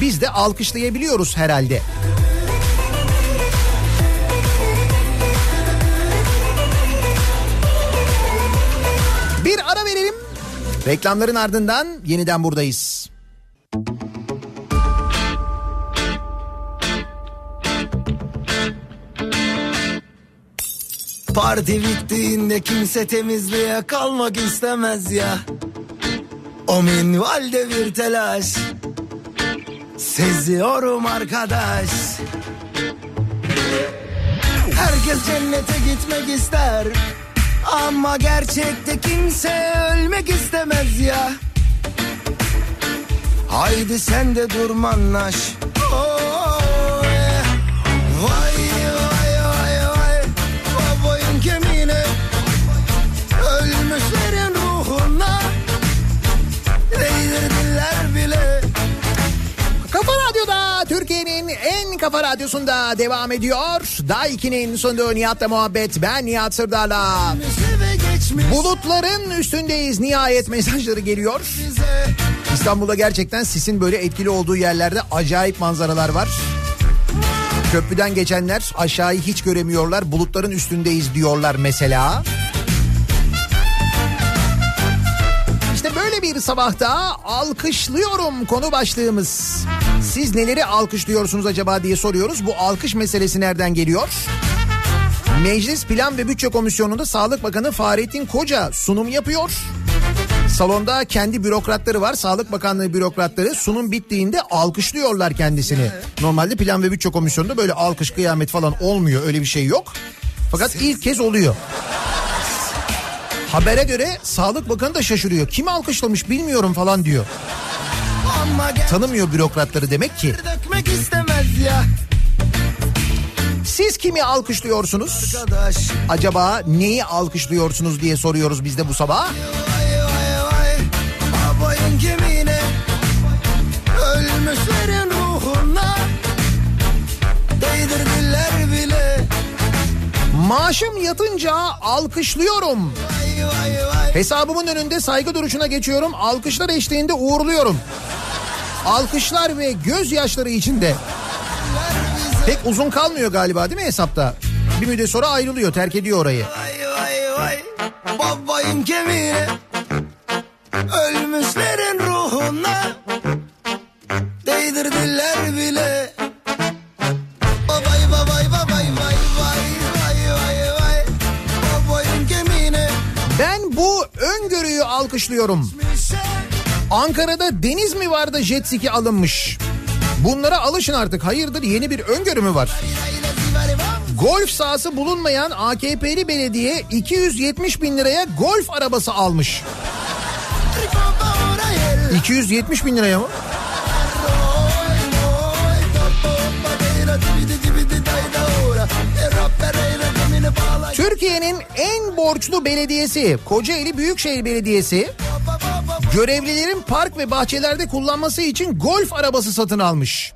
biz de alkışlayabiliyoruz herhalde. Bir ara verelim. Reklamların ardından yeniden buradayız. Parti bittiğinde kimse temizliğe kalmak istemez ya. O minvalde bir telaş. Seziyorum arkadaş. Herkes cennete gitmek ister. Ama gerçekte kimse ölmek istemez ya. Haydi sen de durmanlaş. Oh, Türkiye'nin en kafa radyosunda devam ediyor. Daiki'nin sunduğu Nihat'la muhabbet. Ben Nihat Sırdar'la. Bulutların üstündeyiz. Nihayet mesajları geliyor. İstanbul'da gerçekten sisin böyle etkili olduğu yerlerde acayip manzaralar var. Köprüden geçenler aşağıyı hiç göremiyorlar. Bulutların üstündeyiz diyorlar mesela. İşte böyle bir sabahta alkışlıyorum konu başlığımız. Siz neleri alkışlıyorsunuz acaba diye soruyoruz. Bu alkış meselesi nereden geliyor? Meclis Plan ve Bütçe Komisyonu'nda Sağlık Bakanı Fahrettin Koca sunum yapıyor. Salonda kendi bürokratları var. Sağlık Bakanlığı bürokratları sunum bittiğinde alkışlıyorlar kendisini. Normalde Plan ve Bütçe Komisyonu'nda böyle alkış kıyamet falan olmuyor. Öyle bir şey yok. Fakat ilk kez oluyor. Habere göre Sağlık Bakanı da şaşırıyor. Kim alkışlamış bilmiyorum falan diyor. Tanımıyor bürokratları demek ki. dökmek istemez ya. Siz kimi alkışlıyorsunuz? Arkadaş. Acaba neyi alkışlıyorsunuz diye soruyoruz biz de bu sabah. Vay vay vay. Babayın kemiğine. Ölmüşlerin ruhuna. Değdirdiler bile. Maaşım yatınca alkışlıyorum. Vay. Hesabımın önünde saygı duruşuna geçiyorum. Alkışlar eşliğinde uğurluyorum. Alkışlar ve gözyaşları içinde. Pek uzun kalmıyor galiba değil mi hesapta? Bir müddet sonra ayrılıyor, terk ediyor orayı. Vay vay vay. Babayın kemiğine. Ölmüşlerin alkışlıyorum. Ankara'da deniz mi var da jet ski alınmış? Bunlara alışın artık. Hayırdır yeni bir öngörü mü var? Golf sahası bulunmayan AKP'li belediye 270 bin liraya golf arabası almış. 270 bin liraya mı? Türkiye'nin en borçlu belediyesi Kocaeli Büyükşehir Belediyesi görevlilerin park ve bahçelerde kullanması için golf arabası satın almış.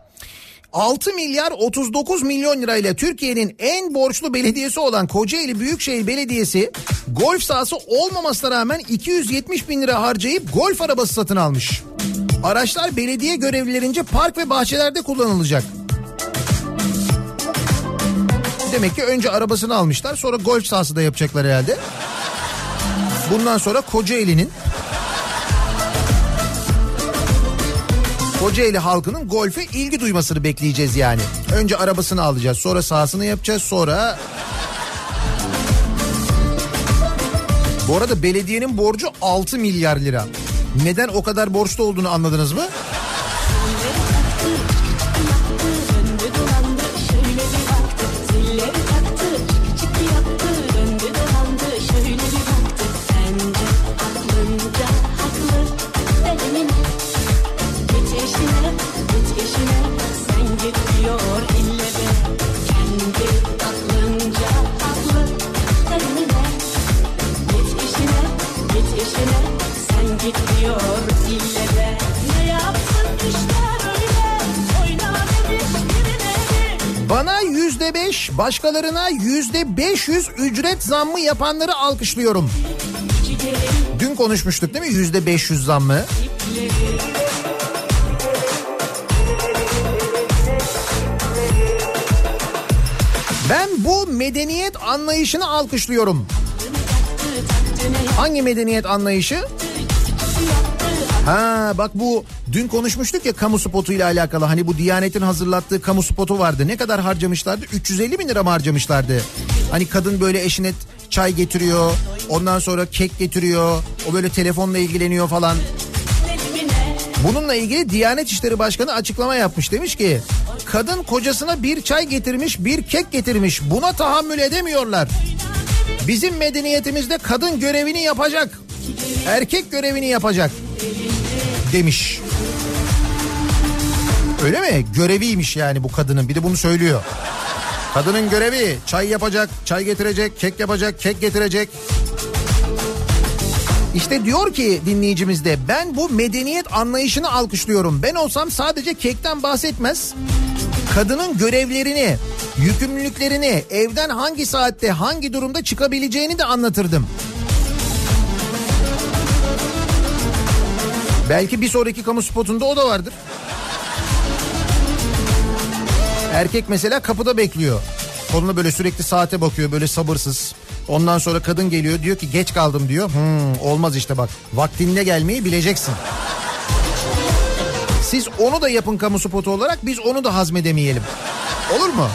6 milyar 39 milyon lirayla Türkiye'nin en borçlu belediyesi olan Kocaeli Büyükşehir Belediyesi golf sahası olmamasına rağmen 270 bin lira harcayıp golf arabası satın almış. Araçlar belediye görevlilerince park ve bahçelerde kullanılacak. Demek ki önce arabasını almışlar sonra golf sahası da yapacaklar herhalde. Bundan sonra Kocaeli'nin Kocaeli halkının golfe ilgi duymasını bekleyeceğiz yani. Önce arabasını alacağız sonra sahasını yapacağız sonra... Bu arada belediyenin borcu 6 milyar lira. Neden o kadar borçlu olduğunu anladınız mı? Sene Sen git diyor illere Ne yapsın işte Bana yüzde beş, başkalarına yüzde beş yüz ücret zammı yapanları alkışlıyorum. Dün konuşmuştuk değil mi yüzde beş yüz zammı? Ben bu medeniyet anlayışını alkışlıyorum. Hangi medeniyet anlayışı? Ha bak bu dün konuşmuştuk ya kamu spotu ile alakalı. Hani bu Diyanet'in hazırlattığı kamu spotu vardı. Ne kadar harcamışlardı? 350 bin lira mı harcamışlardı? Hani kadın böyle eşine çay getiriyor. Ondan sonra kek getiriyor. O böyle telefonla ilgileniyor falan. Bununla ilgili Diyanet İşleri Başkanı açıklama yapmış. Demiş ki kadın kocasına bir çay getirmiş bir kek getirmiş. Buna tahammül edemiyorlar. Bizim medeniyetimizde kadın görevini yapacak. Erkek görevini yapacak demiş. Öyle mi? Göreviymiş yani bu kadının. Bir de bunu söylüyor. Kadının görevi çay yapacak, çay getirecek, kek yapacak, kek getirecek. İşte diyor ki dinleyicimiz de ben bu medeniyet anlayışını alkışlıyorum. Ben olsam sadece kekten bahsetmez. Kadının görevlerini, yükümlülüklerini, evden hangi saatte, hangi durumda çıkabileceğini de anlatırdım. Belki bir sonraki kamu spotunda o da vardır. Erkek mesela kapıda bekliyor. Koluna böyle sürekli saate bakıyor böyle sabırsız. Ondan sonra kadın geliyor diyor ki geç kaldım diyor. Hmm, olmaz işte bak vaktinde gelmeyi bileceksin. Siz onu da yapın kamu spotu olarak biz onu da hazmedemeyelim. Olur mu?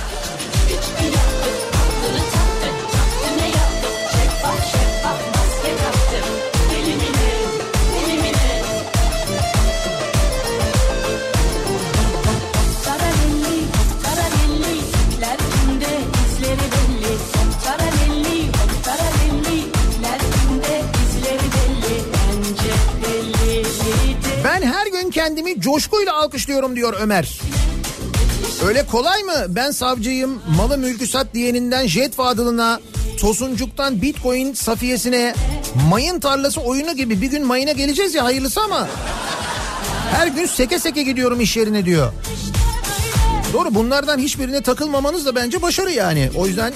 Kendimi coşkuyla alkışlıyorum diyor Ömer. Öyle kolay mı? Ben savcıyım, malı mülkü sat diyeninden jet fadılına, tosuncuktan bitcoin safiyesine, mayın tarlası oyunu gibi bir gün mayına geleceğiz ya hayırlısı ama her gün seke seke gidiyorum iş yerine diyor. Doğru bunlardan hiçbirine takılmamanız da bence başarı yani. O yüzden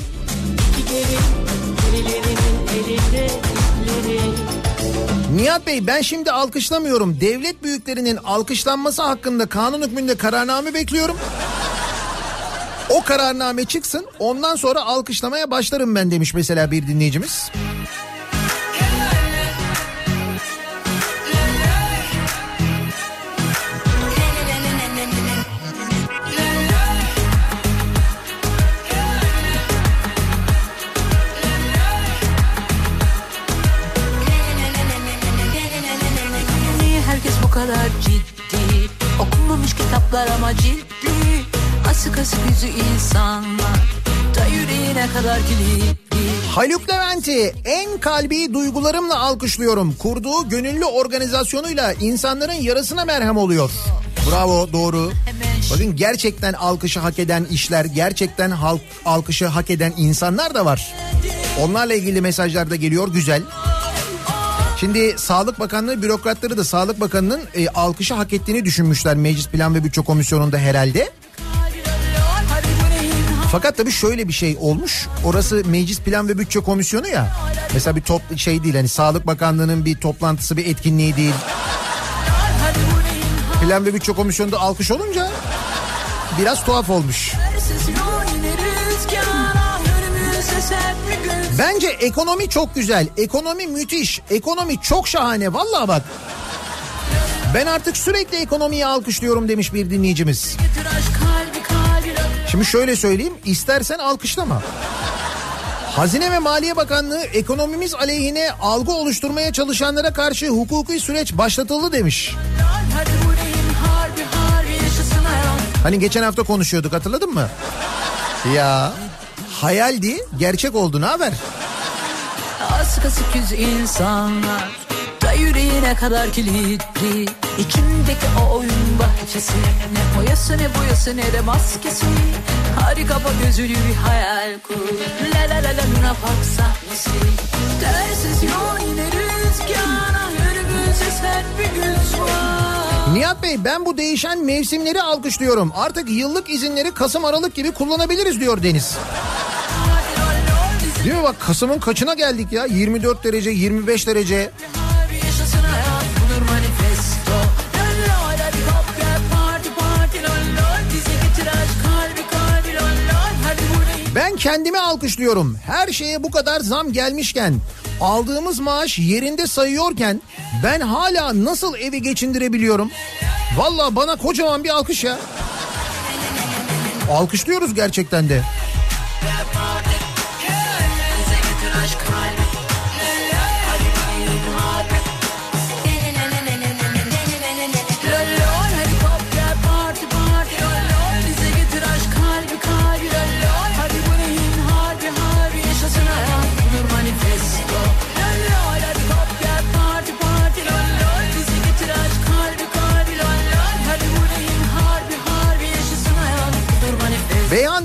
Nihat Bey ben şimdi alkışlamıyorum. Devlet büyüklerinin alkışlanması hakkında kanun hükmünde kararname bekliyorum. O kararname çıksın ondan sonra alkışlamaya başlarım ben demiş mesela bir dinleyicimiz. Kitaplar ama ciddi Asık asık yüzü insanlar Da yüreğine kadar kilitli Haluk Levent'i en kalbi duygularımla alkışlıyorum. Kurduğu gönüllü organizasyonuyla insanların yarasına merhem oluyor. Bravo doğru. Bakın gerçekten alkışı hak eden işler, gerçekten halk alkışı hak eden insanlar da var. Onlarla ilgili mesajlar da geliyor güzel. Şimdi Sağlık Bakanlığı bürokratları da Sağlık Bakanı'nın e, alkışı hak ettiğini düşünmüşler Meclis Plan ve Bütçe Komisyonu'nda herhalde. Fakat tabii şöyle bir şey olmuş. Orası Meclis Plan ve Bütçe Komisyonu ya. Mesela bir top şey değil hani Sağlık Bakanlığı'nın bir toplantısı bir etkinliği değil. Plan ve Bütçe Komisyonu'nda alkış olunca biraz tuhaf olmuş. Bence ekonomi çok güzel. Ekonomi müthiş. Ekonomi çok şahane. Vallahi bak. Ben artık sürekli ekonomiyi alkışlıyorum demiş bir dinleyicimiz. Şimdi şöyle söyleyeyim. istersen alkışlama. Hazine ve Maliye Bakanlığı ekonomimiz aleyhine algı oluşturmaya çalışanlara karşı hukuki süreç başlatıldı demiş. Hani geçen hafta konuşuyorduk hatırladın mı? Ya hayaldi gerçek oldu ne haber? Az kasık yüz insanlar da yüreğine kadar kilitli İçimdeki o oyun bahçesi Ne boyası ne boyası ne de maskesi Harika bu gözünü bir hayal kur La la la la Luna Park sahnesi Dersiz yol yine rüzgâna Önümüzde sert bir güz Nihat Bey ben bu değişen mevsimleri alkışlıyorum. Artık yıllık izinleri Kasım Aralık gibi kullanabiliriz diyor Deniz. Değil mi bak Kasım'ın kaçına geldik ya? 24 derece, 25 derece. Ben kendimi alkışlıyorum. Her şeye bu kadar zam gelmişken, aldığımız maaş yerinde sayıyorken ben hala nasıl evi geçindirebiliyorum? Valla bana kocaman bir alkış ya. Alkışlıyoruz gerçekten de.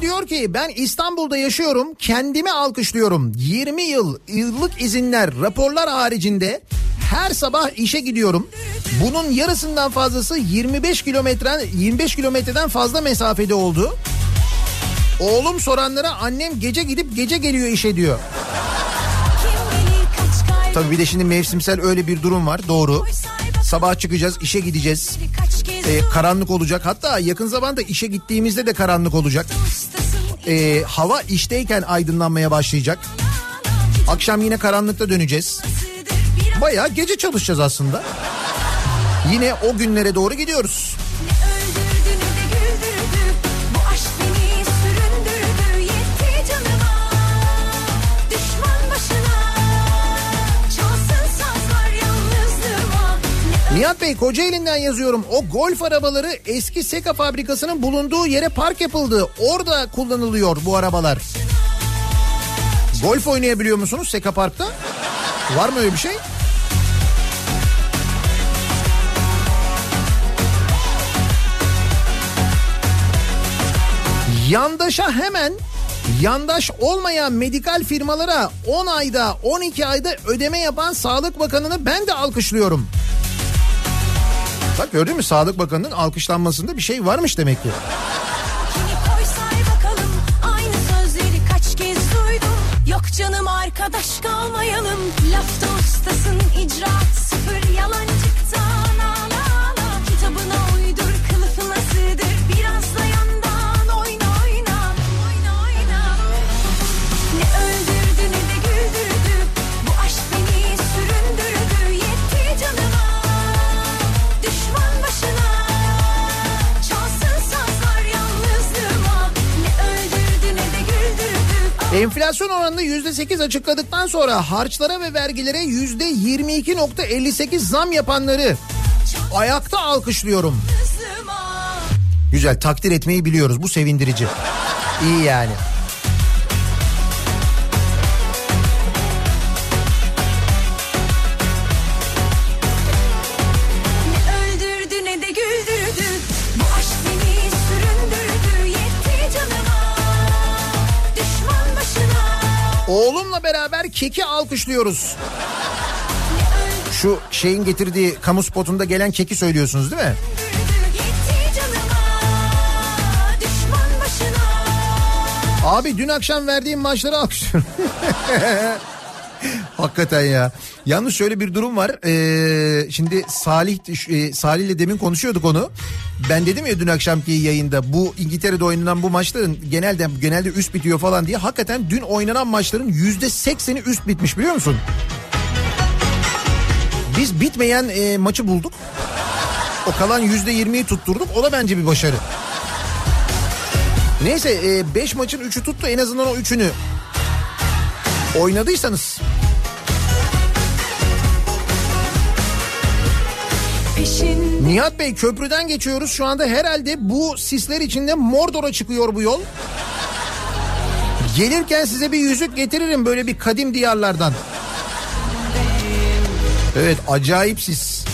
Diyor ki ben İstanbul'da yaşıyorum kendimi alkışlıyorum. 20 yıl yıllık izinler raporlar haricinde her sabah işe gidiyorum. Bunun yarısından fazlası 25 kilometre 25 kilometreden fazla mesafede oldu. Oğlum soranlara annem gece gidip gece geliyor işe diyor. Tabii bir de şimdi mevsimsel öyle bir durum var doğru. Sabah çıkacağız işe gideceğiz. Ee, karanlık olacak hatta yakın zamanda işe gittiğimizde de karanlık olacak. Ee, hava işteyken aydınlanmaya başlayacak. Akşam yine karanlıkta döneceğiz. Bayağı gece çalışacağız aslında. Yine o günlere doğru gidiyoruz. Nihat Bey Kocaeli'nden yazıyorum. O golf arabaları eski Seka fabrikasının bulunduğu yere park yapıldı. Orada kullanılıyor bu arabalar. Golf oynayabiliyor musunuz Seka Park'ta? Var mı öyle bir şey? Yandaşa hemen yandaş olmayan medikal firmalara 10 ayda 12 ayda ödeme yapan Sağlık Bakanı'nı ben de alkışlıyorum. Bak gördün mü? Sağlık Bakanı'nın alkışlanmasında bir şey varmış demek ki. Canım arkadaş kalmayalım Lafta ustasın icraat sıfır Yalancıktan Enflasyon oranını %8 açıkladıktan sonra harçlara ve vergilere %22.58 zam yapanları ayakta alkışlıyorum. Güzel takdir etmeyi biliyoruz bu sevindirici. İyi yani. Keki alkışlıyoruz. Şu şeyin getirdiği kamu spotunda gelen keki söylüyorsunuz değil mi? Abi dün akşam verdiğim maçları alkışlıyorum. Hakikaten ya. Yalnız şöyle bir durum var. Ee, şimdi Salih e, Salih ile demin konuşuyorduk onu. Ben dedim ya dün akşamki yayında bu İngiltere'de oynanan bu maçların genelde genelde üst bitiyor falan diye. Hakikaten dün oynanan maçların yüzde sekseni üst bitmiş biliyor musun? Biz bitmeyen e, maçı bulduk. O kalan yüzde yirmiyi tutturduk. O da bence bir başarı. Neyse 5 maçın 3'ü tuttu en azından o 3'ünü oynadıysanız. Peşin Nihat Bey köprüden geçiyoruz şu anda herhalde bu sisler içinde Mordor'a çıkıyor bu yol. Gelirken size bir yüzük getiririm böyle bir kadim diyarlardan. Evet acayip sis.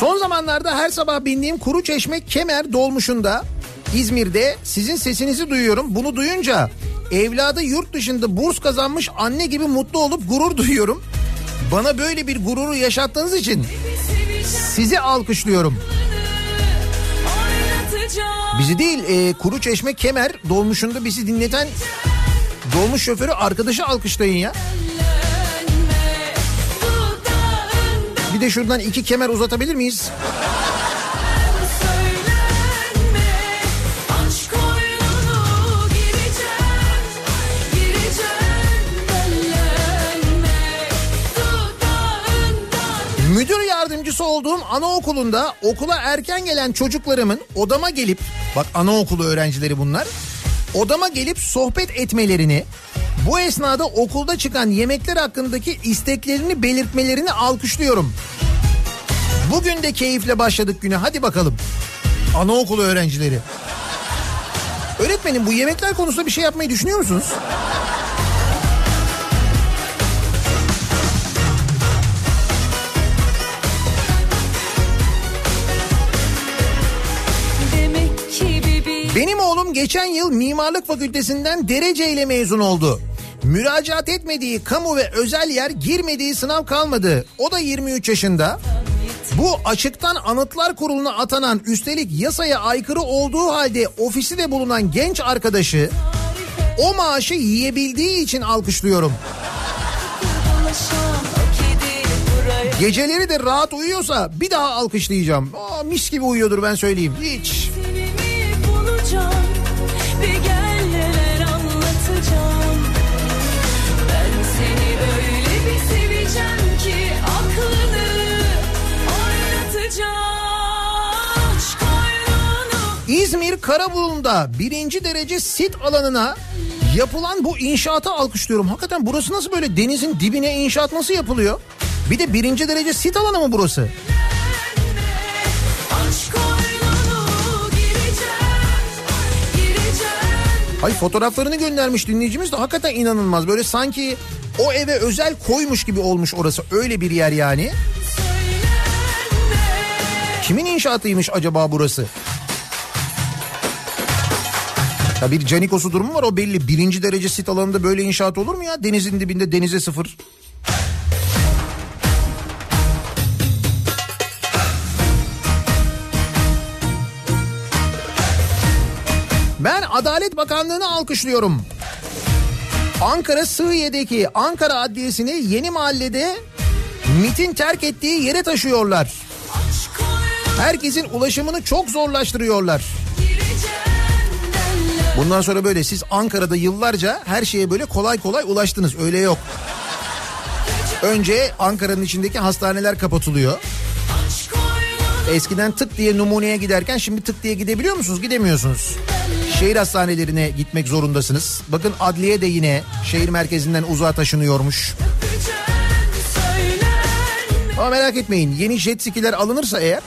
Son zamanlarda her sabah bindiğim Kuru Çeşme Kemer dolmuşunda İzmir'de sizin sesinizi duyuyorum. Bunu duyunca Evladı yurt dışında burs kazanmış anne gibi mutlu olup gurur duyuyorum. Bana böyle bir gururu yaşattığınız için sizi alkışlıyorum. Bizi değil e, Kuru Çeşme Kemer dolmuşunda bizi dinleten dolmuş şoförü arkadaşı alkışlayın ya. Bir de şuradan iki kemer uzatabilir miyiz? Müdür yardımcısı olduğum anaokulunda okula erken gelen çocuklarımın odama gelip bak anaokulu öğrencileri bunlar. Odama gelip sohbet etmelerini bu esnada okulda çıkan yemekler hakkındaki isteklerini belirtmelerini alkışlıyorum. Bugün de keyifle başladık güne hadi bakalım. Anaokulu öğrencileri. Öğretmenim bu yemekler konusunda bir şey yapmayı düşünüyor musunuz? Benim oğlum geçen yıl mimarlık fakültesinden dereceyle mezun oldu. Müracaat etmediği kamu ve özel yer girmediği sınav kalmadı. O da 23 yaşında. Bu açıktan anıtlar kuruluna atanan üstelik yasaya aykırı olduğu halde ofisi de bulunan genç arkadaşı o maaşı yiyebildiği için alkışlıyorum. Geceleri de rahat uyuyorsa bir daha alkışlayacağım. Aa, mis gibi uyuyordur ben söyleyeyim. Hiç. Bulacağım İzmir Karabulun'da birinci derece sit alanına yapılan bu inşaatı alkışlıyorum. Hakikaten burası nasıl böyle denizin dibine inşaat nasıl yapılıyor? Bir de birinci derece sit alanı mı burası? Ay fotoğraflarını göndermiş dinleyicimiz de hakikaten inanılmaz. Böyle sanki o eve özel koymuş gibi olmuş orası. Öyle bir yer yani. Kimin inşaatıymış acaba burası? Ya bir canikosu durumu var o belli. Birinci derece sit alanında böyle inşaat olur mu ya? Denizin dibinde denize sıfır. Adalet Bakanlığı'nı alkışlıyorum. Ankara Sığıye'deki Ankara Adliyesi'ni yeni mahallede MIT'in terk ettiği yere taşıyorlar. Herkesin ulaşımını çok zorlaştırıyorlar. Bundan sonra böyle siz Ankara'da yıllarca her şeye böyle kolay kolay ulaştınız. Öyle yok. Önce Ankara'nın içindeki hastaneler kapatılıyor. Eskiden tık diye numuneye giderken şimdi tık diye gidebiliyor musunuz? Gidemiyorsunuz. Şehir hastanelerine gitmek zorundasınız. Bakın adliye de yine şehir merkezinden uzağa taşınıyormuş. Ama merak etmeyin yeni jet skiler alınırsa eğer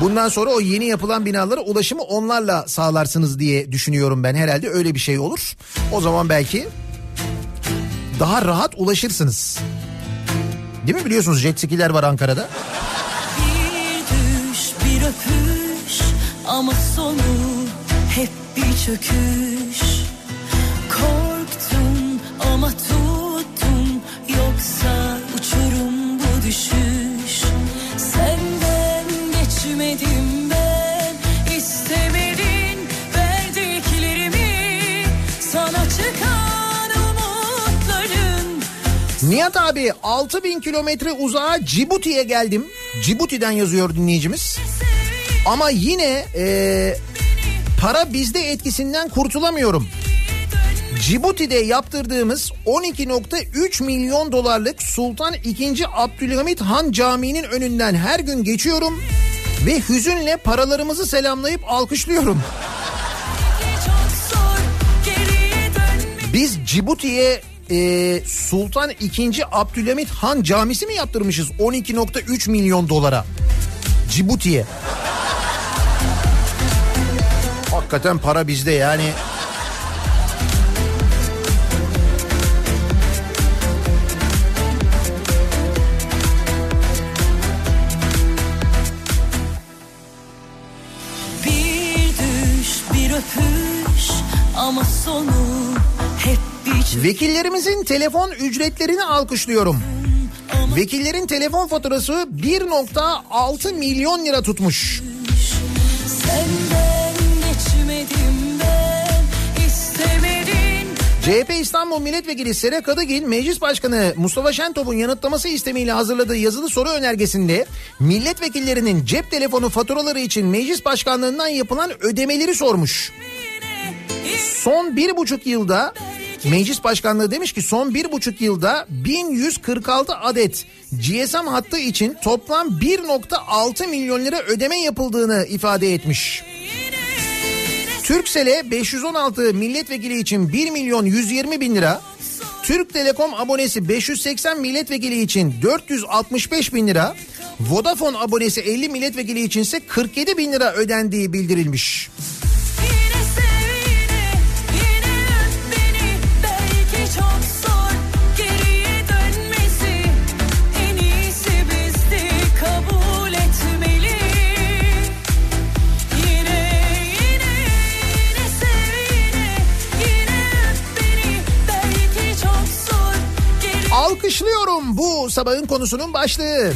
bundan sonra o yeni yapılan binalara ulaşımı onlarla sağlarsınız diye düşünüyorum ben. Herhalde öyle bir şey olur. O zaman belki daha rahat ulaşırsınız. Değil mi biliyorsunuz jet skiler var Ankara'da. Ama sonu hep bir çöküş Korktum ama tuttum yoksa uçurum bu düşüş Senden geçmedim ben istemedin verdiklerimi sana çıkan umutların Nihat abi 6000 kilometre uzağa Cibuti'ye geldim. Cibuti'den yazıyor dinleyicimiz. Ama yine e, para bizde etkisinden kurtulamıyorum. Cibuti'de yaptırdığımız 12.3 milyon dolarlık Sultan II. Abdülhamit Han Camii'nin önünden her gün geçiyorum ve hüzünle paralarımızı selamlayıp alkışlıyorum. Biz Cibuti'ye e, Sultan II. Abdülhamit Han Camisi mi yaptırmışız 12.3 milyon dolara? Cibuti'ye. Hakikaten para bizde yani. Vekillerimizin telefon ücretlerini alkışlıyorum. Vekillerin telefon faturası 1.6 milyon lira tutmuş. Senden CHP İstanbul Milletvekili Sera Kadıgil, Meclis Başkanı Mustafa Şentop'un yanıtlaması istemiyle hazırladığı yazılı soru önergesinde milletvekillerinin cep telefonu faturaları için meclis başkanlığından yapılan ödemeleri sormuş. Son bir buçuk yılda Meclis Başkanlığı demiş ki son bir buçuk yılda 1146 adet GSM hattı için toplam 1.6 milyon lira ödeme yapıldığını ifade etmiş. Türksel'e 516 milletvekili için 1 milyon 120 bin lira, Türk Telekom abonesi 580 milletvekili için 465 bin lira, Vodafone abonesi 50 milletvekili için ise 47 bin lira ödendiği bildirilmiş. Alkışlıyorum bu sabahın konusunun başlığı.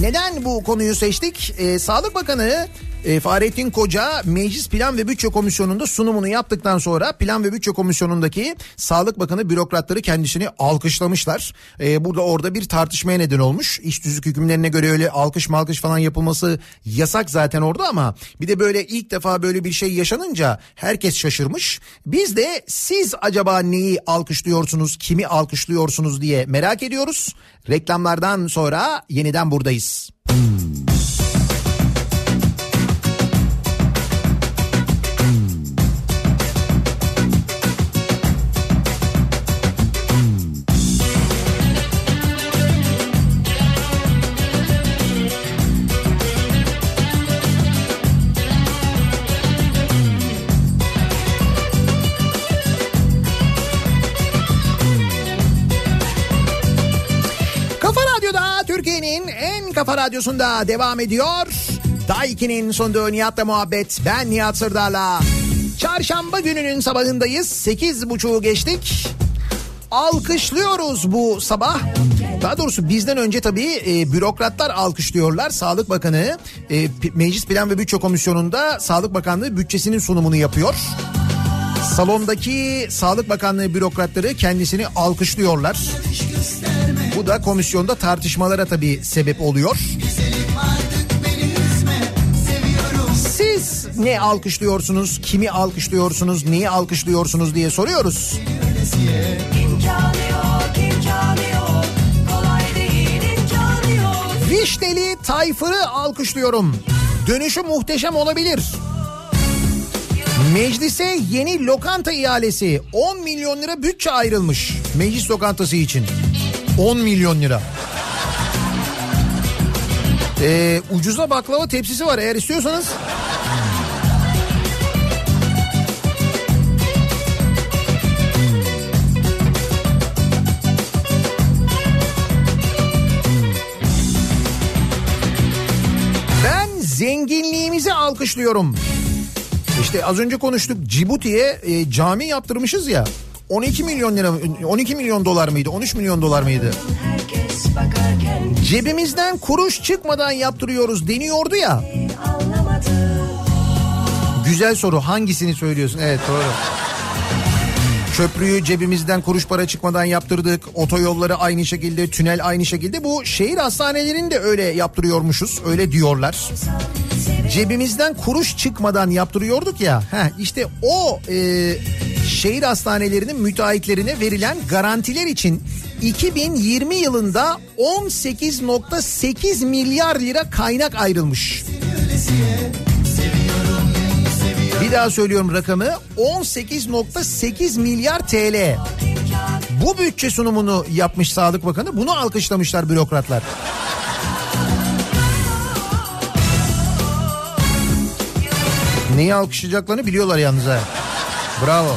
Neden bu konuyu seçtik? Ee, Sağlık Bakanı e, Fahrettin Koca Meclis Plan ve Bütçe Komisyonu'nda sunumunu yaptıktan sonra Plan ve Bütçe Komisyonu'ndaki Sağlık Bakanı bürokratları kendisini alkışlamışlar. Ee, burada orada bir tartışmaya neden olmuş. İş tüzük hükümlerine göre öyle alkış malkış falan yapılması yasak zaten orada ama bir de böyle ilk defa böyle bir şey yaşanınca herkes şaşırmış. Biz de siz acaba neyi alkışlıyorsunuz, kimi alkışlıyorsunuz diye merak ediyoruz. Reklamlardan sonra yeniden buradayız. Kafa Türkiye'nin en kafa radyosunda devam ediyor. Daiki'nin sonunda Nihat'la muhabbet. Ben Nihat Sırdar'la. Çarşamba gününün sabahındayız. Sekiz buçuğu geçtik. Alkışlıyoruz bu sabah. Daha doğrusu bizden önce tabii e, bürokratlar alkışlıyorlar. Sağlık Bakanı e, Meclis Plan ve Bütçe Komisyonu'nda Sağlık Bakanlığı bütçesinin sunumunu yapıyor. Salondaki Sağlık Bakanlığı bürokratları kendisini alkışlıyorlar. Bu da komisyonda tartışmalara tabii sebep oluyor. Siz ne alkışlıyorsunuz, kimi alkışlıyorsunuz, neyi alkışlıyorsunuz diye soruyoruz. Vişneli Tayfır'ı alkışlıyorum. Dönüşü muhteşem olabilir. Meclise yeni lokanta ihalesi 10 milyon lira bütçe ayrılmış meclis lokantası için. 10 milyon lira. Ee, ucuza baklava tepsisi var eğer istiyorsanız. Ben zenginliğimizi alkışlıyorum. İşte az önce konuştuk Cibuti'ye e, cami yaptırmışız ya. 12 milyon lira 12 milyon dolar mıydı? 13 milyon dolar mıydı? Cebimizden kuruş çıkmadan yaptırıyoruz deniyordu ya. Güzel soru hangisini söylüyorsun? Evet doğru. Köprüyü cebimizden kuruş para çıkmadan yaptırdık. Otoyolları aynı şekilde, tünel aynı şekilde. Bu şehir hastanelerini de öyle yaptırıyormuşuz. Öyle diyorlar. Cebimizden kuruş çıkmadan yaptırıyorduk ya. Heh, işte o e, şehir hastanelerinin müteahhitlerine verilen garantiler için 2020 yılında 18.8 milyar lira kaynak ayrılmış. Bir daha söylüyorum rakamı 18.8 milyar TL. Bu bütçe sunumunu yapmış Sağlık Bakanı bunu alkışlamışlar bürokratlar. Neyi alkışlayacaklarını biliyorlar yalnız ha. Bravo.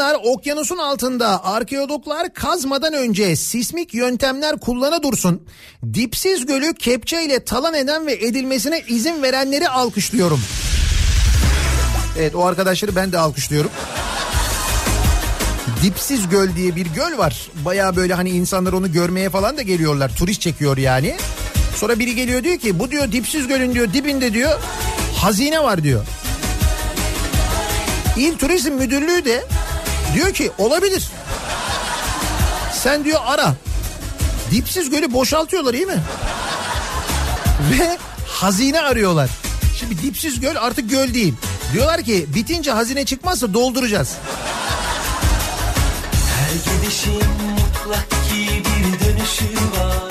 arayanlar okyanusun altında arkeologlar kazmadan önce sismik yöntemler kullana dursun. Dipsiz gölü kepçeyle talan eden ve edilmesine izin verenleri alkışlıyorum. Evet o arkadaşları ben de alkışlıyorum. Dipsiz Göl diye bir göl var. Baya böyle hani insanlar onu görmeye falan da geliyorlar. Turist çekiyor yani. Sonra biri geliyor diyor ki bu diyor Dipsiz Göl'ün diyor dibinde diyor hazine var diyor. İl Turizm Müdürlüğü de diyor ki olabilir. Sen diyor ara. Dipsiz Göl'ü boşaltıyorlar iyi mi? Ve hazine arıyorlar. Şimdi Dipsiz Göl artık göl değil. Diyorlar ki bitince hazine çıkmazsa dolduracağız. Her gidişin mutlak ki bir dönüşü var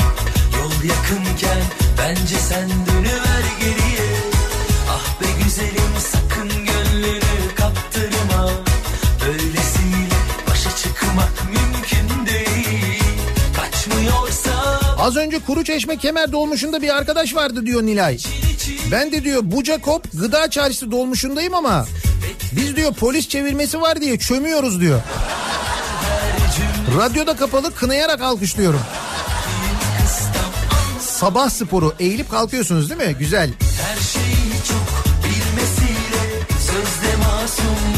Yol yakınken bence sen dönüver Az önce Kuruçeşme Kemer dolmuşunda bir arkadaş vardı diyor Nilay. Ben de diyor Bucakop gıda çarşısı dolmuşundayım ama biz diyor polis çevirmesi var diye çömüyoruz diyor. Radyoda kapalı kınayarak alkışlıyorum. Sabah sporu eğilip kalkıyorsunuz değil mi? Güzel. her şeyi çok bilmesiyle Sözde masum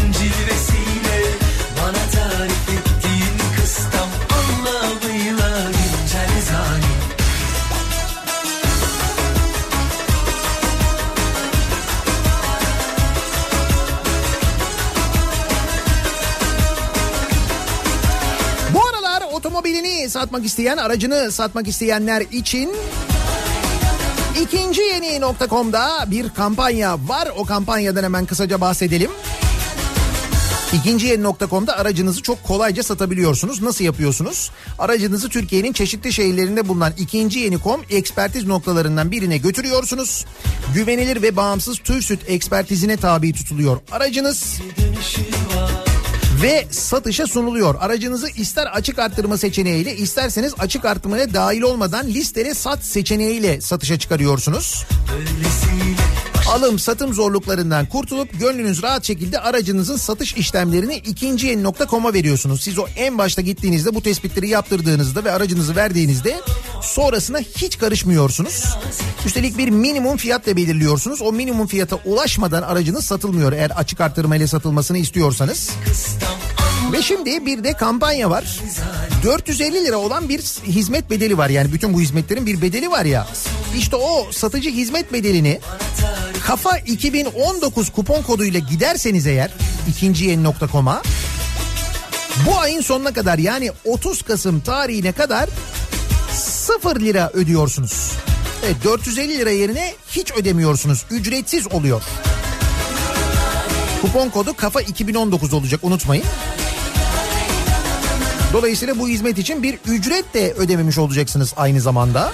satmak isteyen, aracını satmak isteyenler için ikinci yeni bir kampanya var. O kampanyadan hemen kısaca bahsedelim. İkinci yeni aracınızı çok kolayca satabiliyorsunuz. Nasıl yapıyorsunuz? Aracınızı Türkiye'nin çeşitli şehirlerinde bulunan ikinci yeni.com ekspertiz noktalarından birine götürüyorsunuz. Güvenilir ve bağımsız TÜRSÜT ekspertizine tabi tutuluyor. Aracınız ve satışa sunuluyor. Aracınızı ister açık arttırma seçeneğiyle isterseniz açık arttırmaya dahil olmadan listeli sat seçeneğiyle satışa çıkarıyorsunuz. Alım satım zorluklarından kurtulup gönlünüz rahat şekilde aracınızın satış işlemlerini ikinci yeni nokta.com'a veriyorsunuz. Siz o en başta gittiğinizde bu tespitleri yaptırdığınızda ve aracınızı verdiğinizde sonrasına hiç karışmıyorsunuz. Üstelik bir minimum fiyatla belirliyorsunuz. O minimum fiyata ulaşmadan aracınız satılmıyor eğer açık arttırmayla satılmasını istiyorsanız. Ve şimdi bir de kampanya var. 450 lira olan bir hizmet bedeli var. Yani bütün bu hizmetlerin bir bedeli var ya. İşte o satıcı hizmet bedelini kafa 2019 kupon koduyla giderseniz eğer ikinci yeni.com'a bu ayın sonuna kadar yani 30 Kasım tarihine kadar 0 lira ödüyorsunuz. Evet 450 lira yerine hiç ödemiyorsunuz. Ücretsiz oluyor. Kupon kodu kafa 2019 olacak unutmayın. Dolayısıyla bu hizmet için bir ücret de ödememiş olacaksınız aynı zamanda.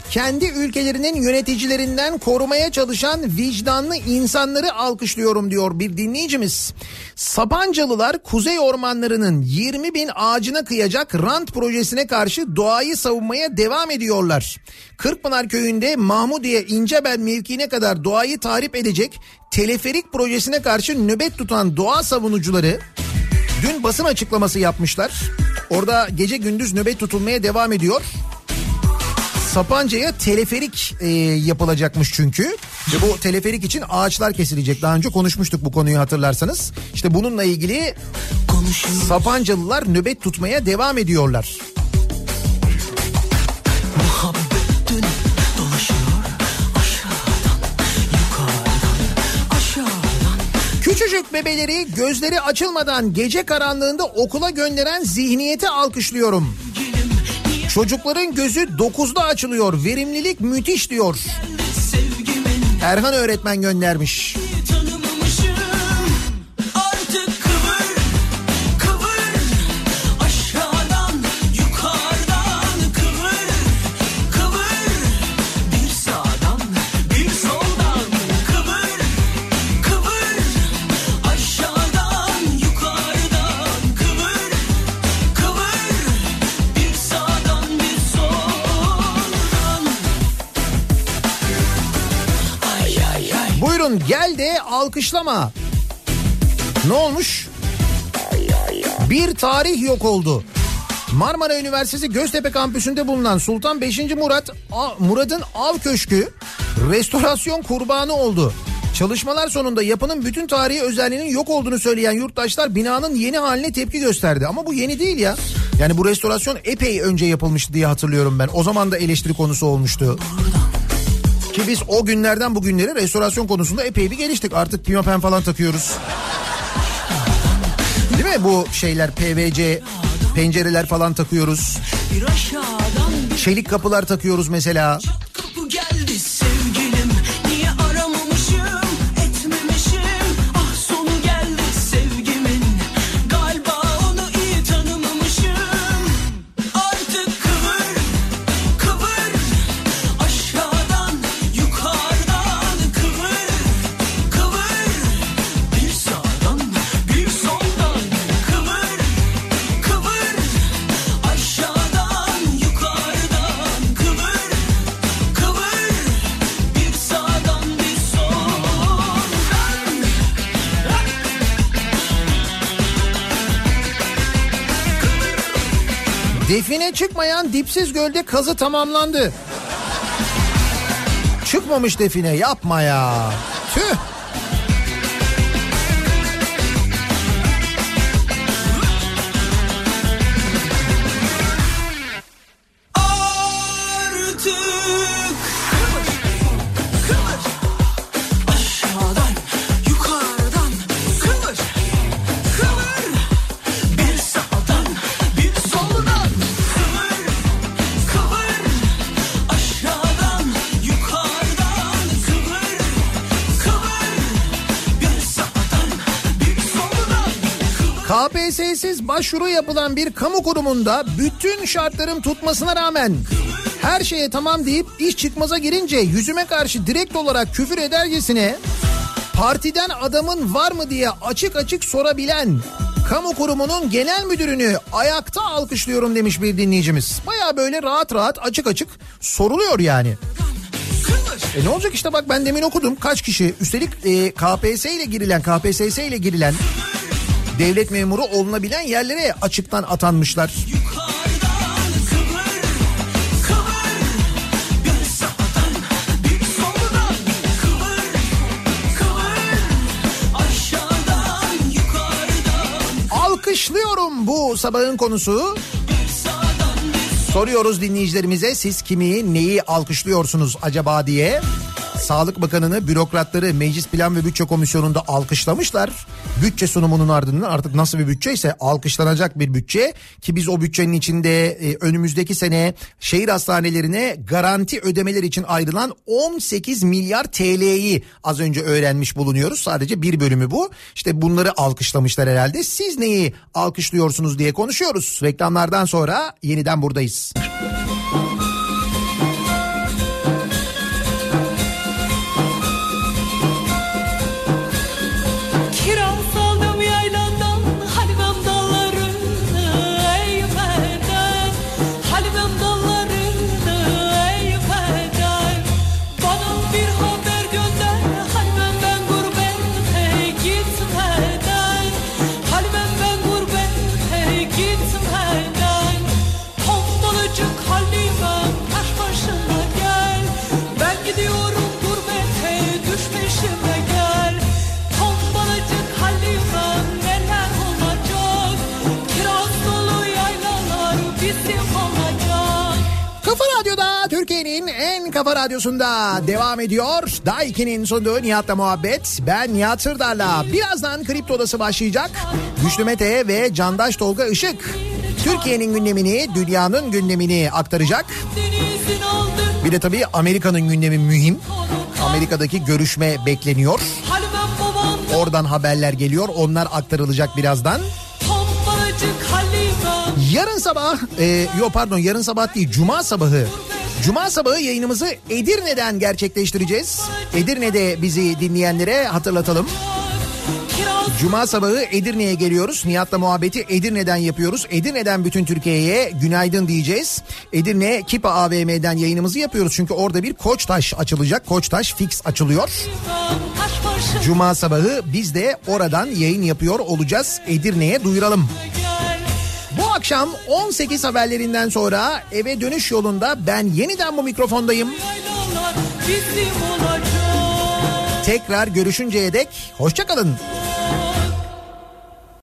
kendi ülkelerinin yöneticilerinden korumaya çalışan vicdanlı insanları alkışlıyorum diyor bir dinleyicimiz. Sapancalılar kuzey ormanlarının 20 bin ağacına kıyacak rant projesine karşı doğayı savunmaya devam ediyorlar. Kırkpınar köyünde Mahmudiye İncebel mevkiine kadar doğayı tahrip edecek teleferik projesine karşı nöbet tutan doğa savunucuları Dün basın açıklaması yapmışlar. Orada gece gündüz nöbet tutulmaya devam ediyor. Sapanca'ya teleferik e, yapılacakmış çünkü. Ve bu teleferik için ağaçlar kesilecek. Daha önce konuşmuştuk bu konuyu hatırlarsanız. İşte bununla ilgili Sapancalılar nöbet tutmaya devam ediyorlar. Küçücük bebeleri gözleri açılmadan gece karanlığında okula gönderen zihniyeti alkışlıyorum. Çocukların gözü 9'da açılıyor. Verimlilik müthiş diyor. Erhan öğretmen göndermiş. Buyurun gel de alkışlama. Ne olmuş? Bir tarih yok oldu. Marmara Üniversitesi Göztepe kampüsünde bulunan Sultan 5. Murat Murad'ın Av Köşkü restorasyon kurbanı oldu. Çalışmalar sonunda yapının bütün tarihi özelliğinin yok olduğunu söyleyen yurttaşlar binanın yeni haline tepki gösterdi. Ama bu yeni değil ya. Yani bu restorasyon epey önce yapılmıştı diye hatırlıyorum ben. O zaman da eleştiri konusu olmuştu. Ki biz o günlerden bugünlere restorasyon konusunda epey bir geliştik. Artık pimapen falan takıyoruz. Değil mi bu şeyler PVC pencereler falan takıyoruz. Çelik kapılar takıyoruz mesela. Çıkmayan dipsiz gölde kazı tamamlandı. Çıkmamış define yapma ya. Tüh. KPSS'siz başvuru yapılan bir kamu kurumunda bütün şartların tutmasına rağmen her şeye tamam deyip iş çıkmaza girince yüzüme karşı direkt olarak küfür edercesine partiden adamın var mı diye açık açık sorabilen kamu kurumunun genel müdürünü ayakta alkışlıyorum demiş bir dinleyicimiz. Baya böyle rahat rahat açık açık soruluyor yani. E ne olacak işte bak ben demin okudum kaç kişi üstelik e, KPSS ile girilen KPSS ile girilen devlet memuru olunabilen yerlere açıktan atanmışlar. Alkışlıyorum bu sabahın konusu. Soruyoruz dinleyicilerimize siz kimi neyi alkışlıyorsunuz acaba diye. Sağlık Bakanı'nı bürokratları Meclis Plan ve Bütçe Komisyonu'nda alkışlamışlar. Bütçe sunumunun ardından artık nasıl bir bütçe ise alkışlanacak bir bütçe ki biz o bütçenin içinde e, önümüzdeki sene şehir hastanelerine garanti ödemeler için ayrılan 18 milyar TL'yi az önce öğrenmiş bulunuyoruz. Sadece bir bölümü bu. İşte bunları alkışlamışlar herhalde. Siz neyi alkışlıyorsunuz diye konuşuyoruz. Reklamlardan sonra yeniden buradayız. Kafa radyosunda devam ediyor. Daiki'nin sunduğu Nihat'la muhabbet. Ben Nihat Sırdar'la. Birazdan Kripto Odası başlayacak. Güçlü Mete ve Candaş Tolga Işık. Türkiye'nin gündemini, dünyanın gündemini aktaracak. Bir de tabii Amerika'nın gündemi mühim. Amerika'daki görüşme bekleniyor. Oradan haberler geliyor. Onlar aktarılacak birazdan. Yarın sabah, e, yok pardon yarın sabah değil, Cuma sabahı. Cuma sabahı yayınımızı Edirne'den gerçekleştireceğiz. Edirne'de bizi dinleyenlere hatırlatalım. Cuma sabahı Edirne'ye geliyoruz. Nihat'la muhabbeti Edirne'den yapıyoruz. Edirne'den bütün Türkiye'ye günaydın diyeceğiz. Edirne Kipa AVM'den yayınımızı yapıyoruz. Çünkü orada bir Koçtaş açılacak. Koçtaş fix açılıyor. Cuma sabahı biz de oradan yayın yapıyor olacağız. Edirne'ye duyuralım. Bu akşam 18 haberlerinden sonra eve dönüş yolunda ben yeniden bu mikrofondayım. Tekrar görüşünceye dek hoşçakalın.